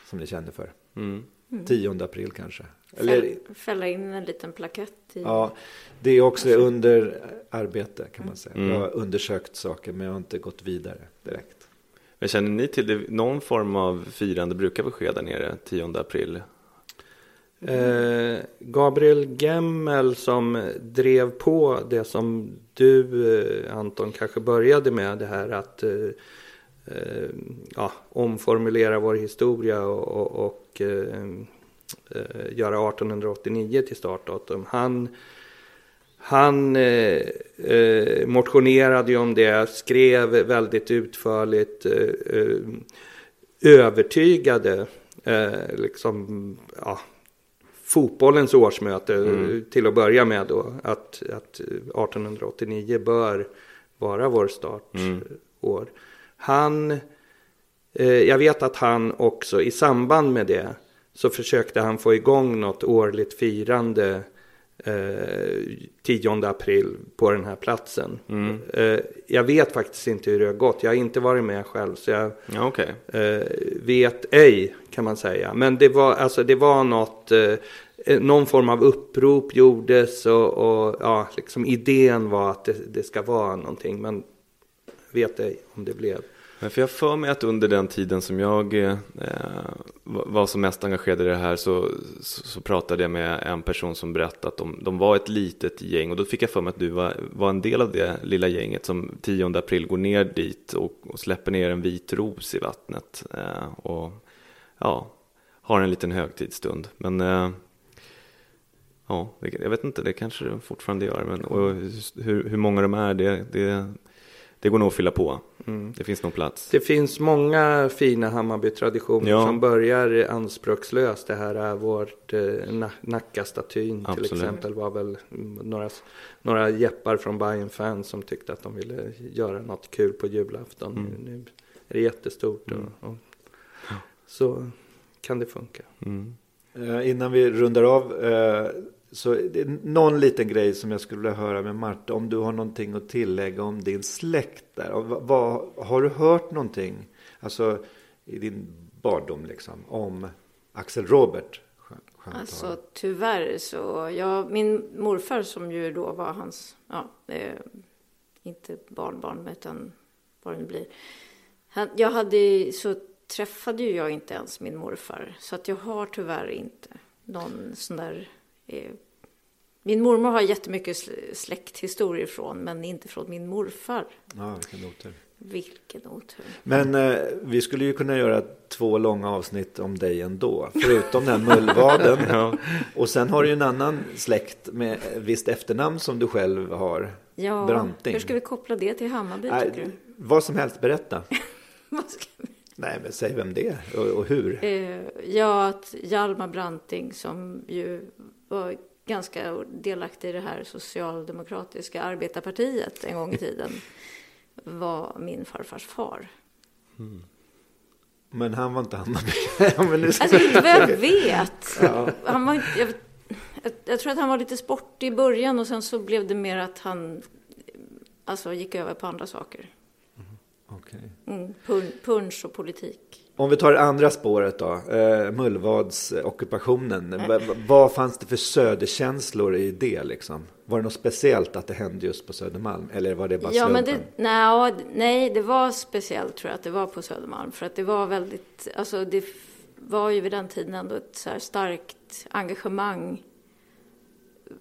som ni känner för? Mm. 10 april kanske? Eller, Fäll, fälla in en liten plakett i... ja, det är också under arbete kan man säga. Mm. Jag har undersökt saker men jag har inte gått vidare direkt. Men känner ni till det? Någon form av firande brukar väl ske där nere 10 april? Eh, Gabriel Gemmel som drev på det som du eh, Anton kanske började med det här att eh, eh ja, omformulera vår historia och, och, och eh, eh göra 1889 till startdatum. Han, han eh, eh, motionerade ju om det, skrev väldigt utförligt, eh, eh, övertygade eh, liksom, ja, fotbollens årsmöte Mm. till att börja med då. Att, att 1889 bör vara vår startår. Han, eh, jag vet att han också i samband med det så försökte han få igång något årligt firande eh, 10 april på den här platsen. Mm. Eh, jag vet faktiskt inte hur det har gått. Jag har inte varit med själv så jag Ja, okej. eh, vet ej kan man säga. Men det var, alltså, det var något, eh, eh, någon form av upprop gjordes och, och ja, liksom idén var att det, det ska vara någonting. Men vet ej om det blev. Men för jag har för mig att under den tiden som jag eh, var som mest engagerad i det här så, så, så pratade jag med en person som berättade att de, de var ett litet gäng och då fick jag för mig att du var, var en del av det lilla gänget som 10 april går ner dit och, och släpper ner en vit ros i vattnet eh, och ja, har en liten högtidsstund. Men eh, ja, jag vet inte, det kanske det fortfarande gör. Men, hur, hur många de är, det, det, det går nog att fylla på. Det finns nog plats. Det finns många fina Hammarby-traditioner Ja. som börjar anspråkslöst. Det här är vårt eh, Na- Nacka-statyn till exempel var väl mm, några, några jeppar från bayern fans som tyckte att de ville göra något kul på julafton. Mm. Nu, nu är det jättestort och, och så kan det funka. Mm. Eh, innan vi rundar av. Eh, så det är någon liten grej som jag skulle vilja höra med Marta. Om du har någonting att tillägga om din släkt där. Vad, vad, har du hört någonting? Alltså i din barndom liksom. Om Axel Robert. Skönt, skönt att Alltså tyvärr så, ja, min morfar som ju då var hans, ja, eh, inte barnbarn utan vad det nu blir. Han, jag hade, så träffade ju jag inte ens min morfar. Så att jag har tyvärr inte någon sån där, min mormor har jättemycket sl- släkthistorier från, men inte från min morfar. Ja, vilken otur. Vilken otur. Men eh, vi skulle ju kunna göra två långa avsnitt om dig ändå. Förutom den här mullvaden. Ja. Och sen har du ju en annan släkt med visst efternamn som du själv har. Ja, Branting. hur ska vi koppla det till Hammarby Nej, tycker du? vad som helst, berätta. Vad ska vi- Nej, men säg vem det är och, och hur. Eh, ja, att Hjalmar Branting som ju var ganska delaktig i det här socialdemokratiska arbetarpartiet en gång i tiden var min farfars far. Men han var inte Hammarby. Ja, Alltså inte vad jag vet. Han var, jag, jag, jag tror att han var lite sportig i början och sen så blev det mer att han alltså, gick över på andra saker. Mm, pun, punch och politik. Om vi tar det andra spåret då. Eh, Mullvads eh, ockupationen. Va- va- vad fanns det för söderkänslor i det liksom? Var det något speciellt att det hände just på Södermalm? Eller var det bara Ja, men slumpen? det, nej, nej, det var speciellt tror jag att det var på Södermalm. För att det var väldigt, alltså det var ju vid den tiden ändå ett så här starkt engagemang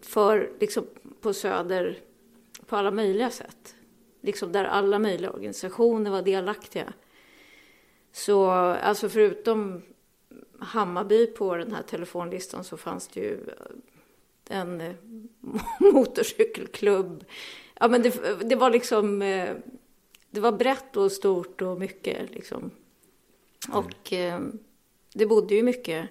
för, liksom på Söder, på alla möjliga sätt. Liksom där alla möjliga organisationer var delaktiga. Så, alltså förutom Hammarby på den här telefonlistan så fanns det ju en eh, motorcykelklubb. Ja, men det, det var liksom, eh, det var brett och stort och mycket liksom. Och eh, det bodde ju mycket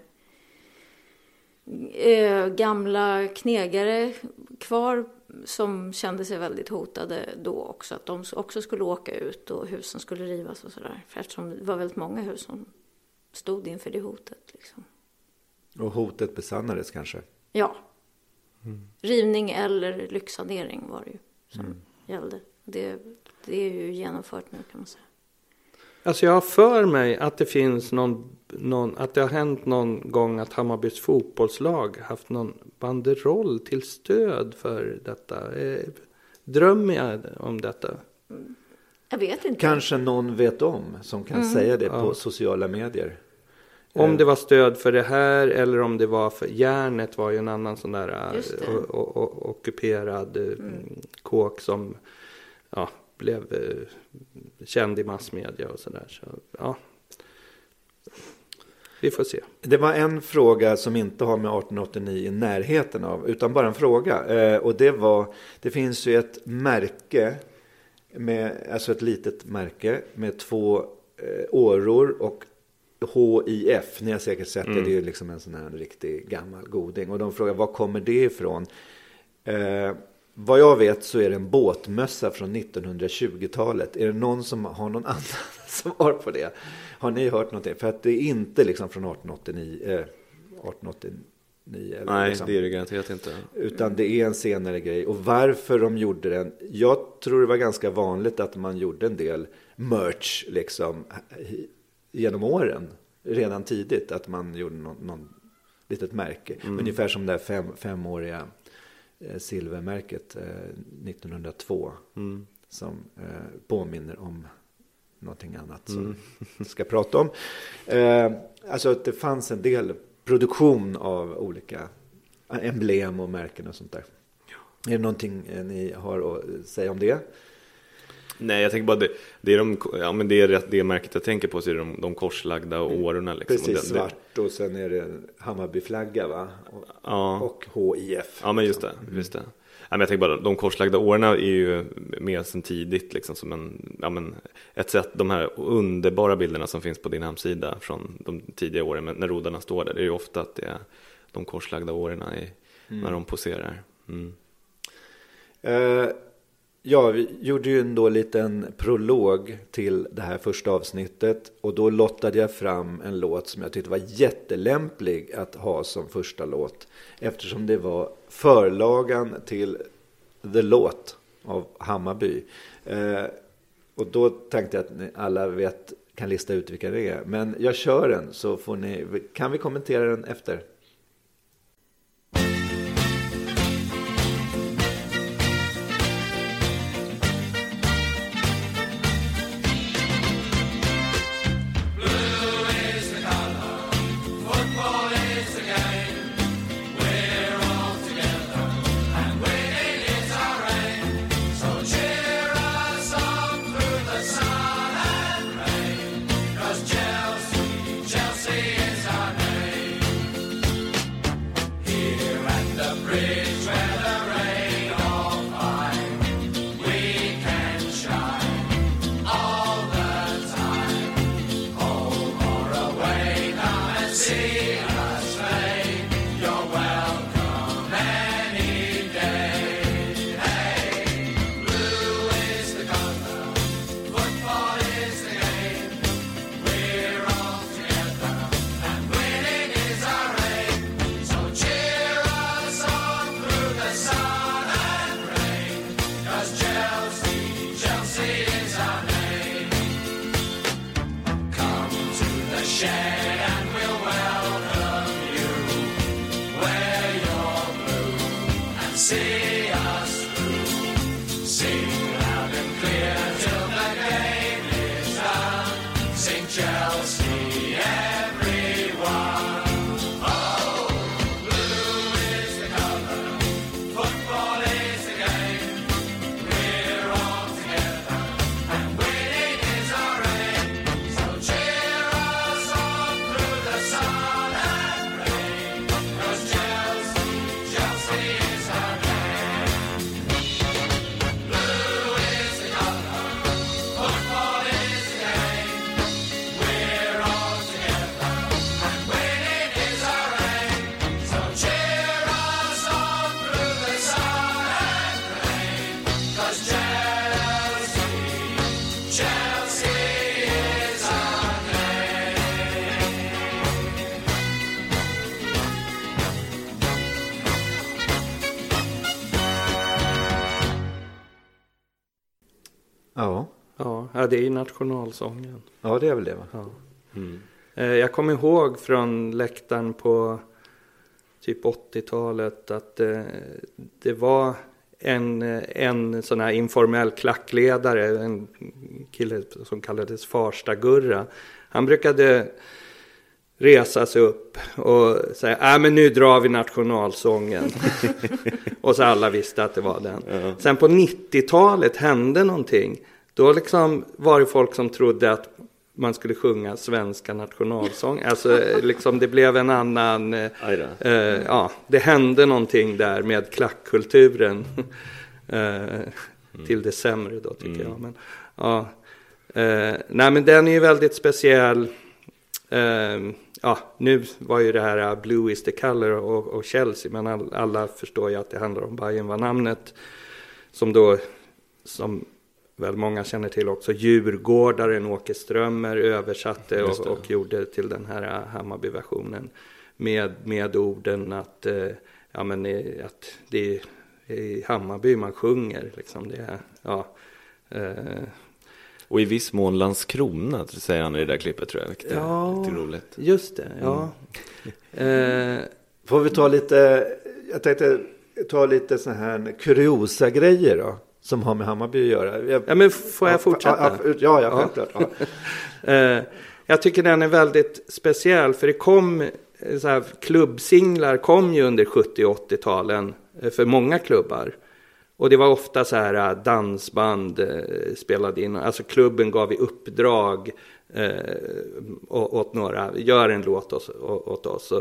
gamla knegare kvar som kände sig väldigt hotade då också. Att de också skulle åka ut och husen skulle rivas och sådär. Eftersom det var väldigt många hus som stod inför det hotet. Liksom. Och hotet besannades kanske? Ja. Rivning eller lyxsanering var det ju som gällde. Det, det är ju genomfört nu kan man säga. Alltså jag har för mig att det finns någon, någon, att det har hänt någon gång att Hammarbys fotbollslag haft någon banderoll till stöd för detta. Eh, Drömmer jag om detta? Jag vet inte. Kanske någon vet om som kan Mm. säga det på Ja. sociala medier. Om det var stöd för det här eller om det var för järnet var ju en annan sån där eh, o- o- ockuperad eh, kåk som ja, blev eh, känd i massmedia och sådär. Så, ja. Vi får se. Det var en fråga som inte har med 1889 i närheten av, utan bara en fråga. Eh, och det var, det finns ju ett märke, med, alltså ett litet märke med två eh, åror och HIF. Ni har säkert sett det, det är ju liksom en sån här riktig gammal goding. Och de frågar, var kommer det ifrån? Eh, vad jag vet så är det en båtmössa från 1920-talet. Är det någon som har någon annan svar på det? Har ni hört någonting? För att det är inte liksom från 1889. Eh, 1889 eller Nej, liksom. det är det garanterat inte. Utan det är en senare grej. Och varför de gjorde den. Jag tror det var ganska vanligt att man gjorde en del merch liksom genom åren. Redan tidigt att man gjorde någon, någon litet märke. Ungefär som det här fem, femåriga silvermärket eh, 1902. Som eh, påminner om någonting annat som vi ska prata om. Eh, alltså att det fanns en del produktion av olika emblem och märken och sånt där. Är det någonting eh, ni har att säga om det? Nej, jag tänker bara det, det är de, ja men det är det märket jag tänker på så är det de, de korslagda årorna liksom. Och Mm. Precis, den- det- svart och sen är det en Hammarbyflagga va? Och, Ja. och HIF. Ja men just det, just det. Ja, men jag tänker bara, de korslagda årorna är ju med sen tidigt liksom som en, ja men ett sätt, de här underbara bilderna som finns på din hemsida från de tidiga åren men när rodarna står där, det är ju ofta att det är de korslagda årorna i, när de poserar. Mm. Eh, ja, vi gjorde ju ändå en liten prolog till det här första avsnittet. Och då lottade jag fram en låt som jag tyckte var jättelämplig att ha som första låt. Eftersom det var förlagan till The Låt av Hammarby. Eh, och då tänkte jag att ni alla vet, kan lista ut vilka det är. Men jag kör den så får ni, kan vi kommentera den efter. Nationalsången. Ja, det är väl det va? Ja. Mm. Eh, Jag kommer ihåg från läktaren på typ 80-talet att eh, det var en, eh, en sån här informell klackledare, en kille som kallades Farsta-Gurra. Han brukade resa sig upp och säga, äh, men nu drar vi nationalsången. och så alla visste att det var den. Sen på 90-talet hände någonting. Då liksom var det folk som trodde att man skulle sjunga svenska nationalsång. Alltså liksom det blev en annan, eh, eh, ja, det hände någonting där med klackkulturen. eh, Till det sämre då tycker jag. Men, ja, eh, nej men den är ju väldigt speciell. Eh, ja, nu var ju det här uh, Blue is the color och, och Chelsea, men all, alla förstår ju att det handlar om Bayern var namnet. Som då, som väl många känner till också, djurgårdaren Åke Strömmer översatte och, och gjorde till den här Hammarby-versionen. Med, med orden att, eh, ja, men, eh, att det är i Hammarby man sjunger. Liksom. Det ja, eh, Och i viss mån Landskrona säger han i det där klippet tror jag. Vilket Ja. är lite roligt. just det, ja. Eh, Får vi ta lite, jag tänkte ta lite så här kuriosa grejer då. Som har med Hammarby att göra. Jag, ja, men får jag fortsätta? Ja, ja, ja självklart. Ja. Eh, jag tycker den är väldigt speciell för det kom eh, så här, klubbsinglar kom ju under 70 och 80-talen eh, för många klubbar. Och det var ofta så här dansband spelade in, alltså klubben gav i uppdrag eh, åt några, gör en låt åt, åt oss.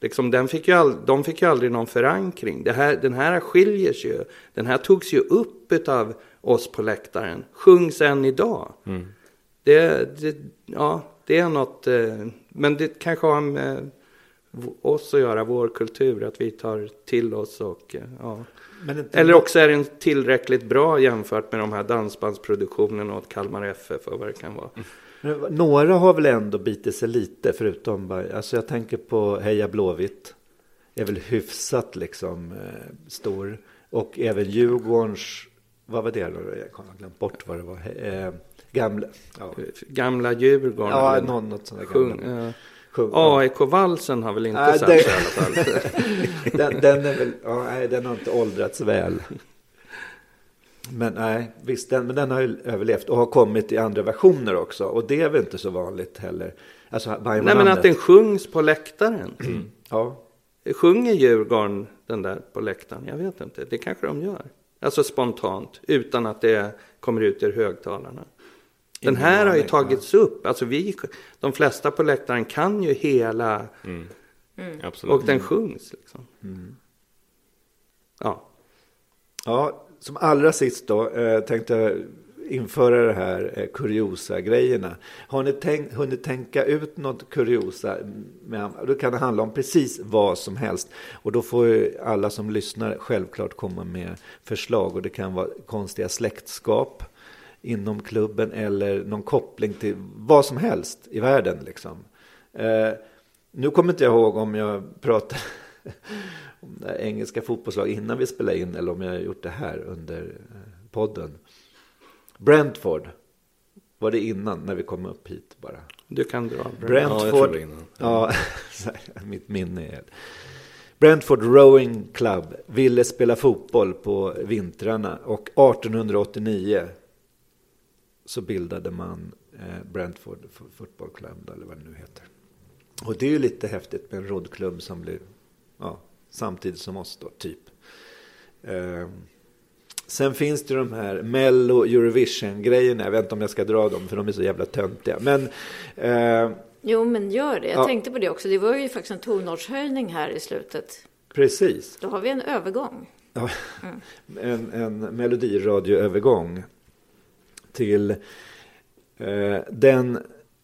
Liksom, den fick ju all, de fick ju aldrig någon förankring. Det här, den här skiljer sig ju, den här togs ju upp av oss på läktaren, sjungs än idag. Det, det, ja, det är något, eh, men det kanske har med oss att göra, vår kultur, att vi tar till oss och eh, ja. Men inte, Eller också är den tillräckligt bra jämfört med de här dansbandsproduktionerna åt Kalmar FF och vad det kan vara. Men Några har väl ändå bitit sig lite förutom bara, alltså jag tänker på Heja Blåvitt. Är väl hyfsat liksom eh, stor. Och även Djurgårdens, vad var det då? Jag har glömt bort vad det var. Eh, gamla, ja, Gamla Djurgården. ja någon, något sånt där sjung, gamla. eh. AIK-valsen har väl inte sett det- i alla fall. den, den är väl, ja, nej, den har inte åldrats väl. Men nej, visst, den, men den har ju överlevt och har kommit i andra versioner också. Och det är väl inte så vanligt heller. Alltså, Nej men att den sjungs på läktaren. Ja, Sjunger Djurgården den där på läktaren? Jag vet inte. Det kanske de gör. Alltså spontant, utan att det kommer ut ur högtalarna. Den Ingen här har ju tagits upp. Alltså vi, de flesta på läktaren kan ju hela Absolut. och den sjungs. Liksom. Ja, Ja, som allra sist då eh, tänkte jag införa det här eh, kuriosa-grejerna. Har ni tänkt, hunnit tänka ut något kuriosa? Med, då kan det handla om precis vad som helst. Och då får ju alla som lyssnar självklart komma med förslag. Och det kan vara konstiga släktskap inom klubben eller någon koppling till vad som helst i världen. Liksom. Eh, nu kommer inte jag ihåg om jag pratade engelska fotbollslag innan vi spelade in eller om jag har gjort det här under eh, podden. Brentford var det innan när vi kom upp hit bara. du kan dra. Ja, jag tror Brentford, det innan. ja, mitt minne är Brentford Rowing Club ville spela fotboll på vintrarna och 1889 så bildade man eh, Brentford Football Club eller vad det nu heter. Och det är ju lite häftigt med en roddklubb som blir ja, samtidigt som oss då, typ. Eh, sen finns det de här Mello Eurovision-grejerna. Jag vet inte om jag ska dra dem för de är så jävla töntiga. Men eh, Jo, men gör det. Jag Ja. tänkte på det också. Det var ju faktiskt en tonartshöjning här i slutet. precis. Då har vi en övergång. Ja, en, en melodiradioövergång till eh, den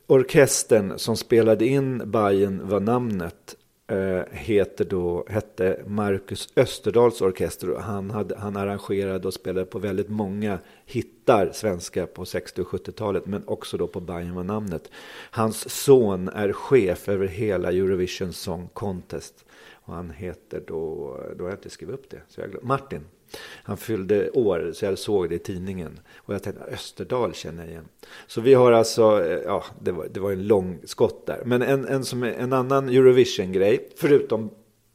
orkestern som spelade in Bajen var namnet Eh, heter då, hette Marcus Österdals orkester. Och Han, hade, han arrangerade och spelade på väldigt många hittar svenska på 60 och 70-talet men också då på Bajen var namnet. Hans son är chef över hela Eurovision Song Contest. Och Och han heter då, då har jag inte skrivit upp det, så jag glöm, Martin. Han fyllde år, så jag såg det i tidningen. Och jag tänkte, Österdal känner jag igen. Så vi har alltså, eh, ja, det var, det var en lång skott där. Men en, en, som en annan Eurovision-grej, förutom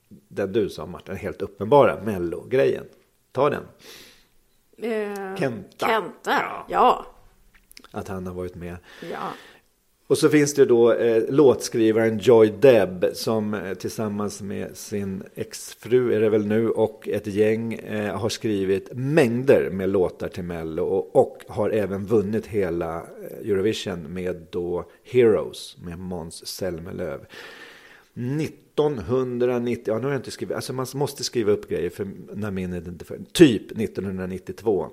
den du sa Martin, helt uppenbara Mello-grejen. Ta den. Eh, Kenta. Kenta, ja. Att han har varit med. ja. Och så finns det då eh, låtskrivaren Joy Deb som eh, tillsammans med sin exfru är det väl nu och ett gäng eh, har skrivit mängder med låtar till Mello och, och har även vunnit hela eh, Eurovision med då Heroes med Måns Zelmerlöw. 1990, ja nu har jag inte skrivit, alltså man måste skriva upp grejer för när minnet inte för, typ 1992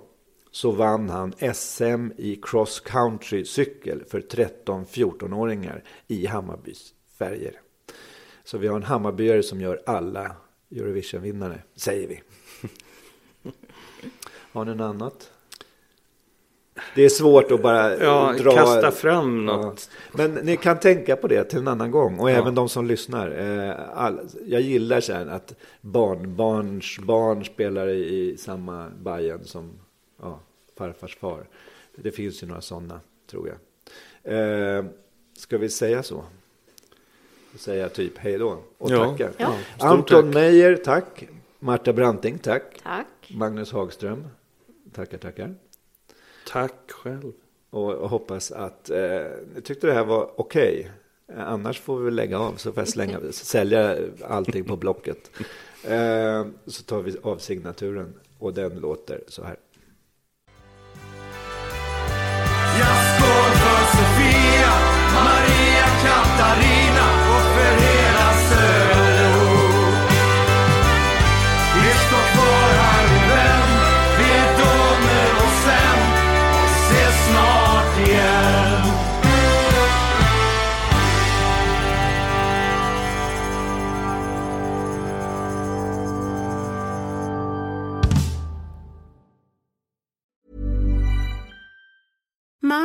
så vann han SM i cross country cykel för 13-14-åringar i Hammarbys färger. Så vi har en Hammarbyare som gör alla Eurovision-vinnare, säger vi. Har ni något annat? Det är svårt att bara Ja, dra... kasta fram något. Ja. Men ni kan tänka på det till en annan gång. Och Ja. även de som lyssnar. Eh, jag gillar så här att barn, barns barn spelar i, samma Bajen som ja, farfars far. Det finns ju några sådana, tror jag. Eh, ska vi säga så? Säga typ hej då och Ja. tacka. Ja. Anton tack. Meijer, tack. Marta Branting, tack. Tack. Magnus Hagström, tackar, tackar. Tack själv. Och, och hoppas att, eh, jag tyckte det här var okej. Eh, Annars får vi lägga av så får jag slänga, sälja allting på Blocket. Eh, så tar vi av signaturen och den låter så här. Costa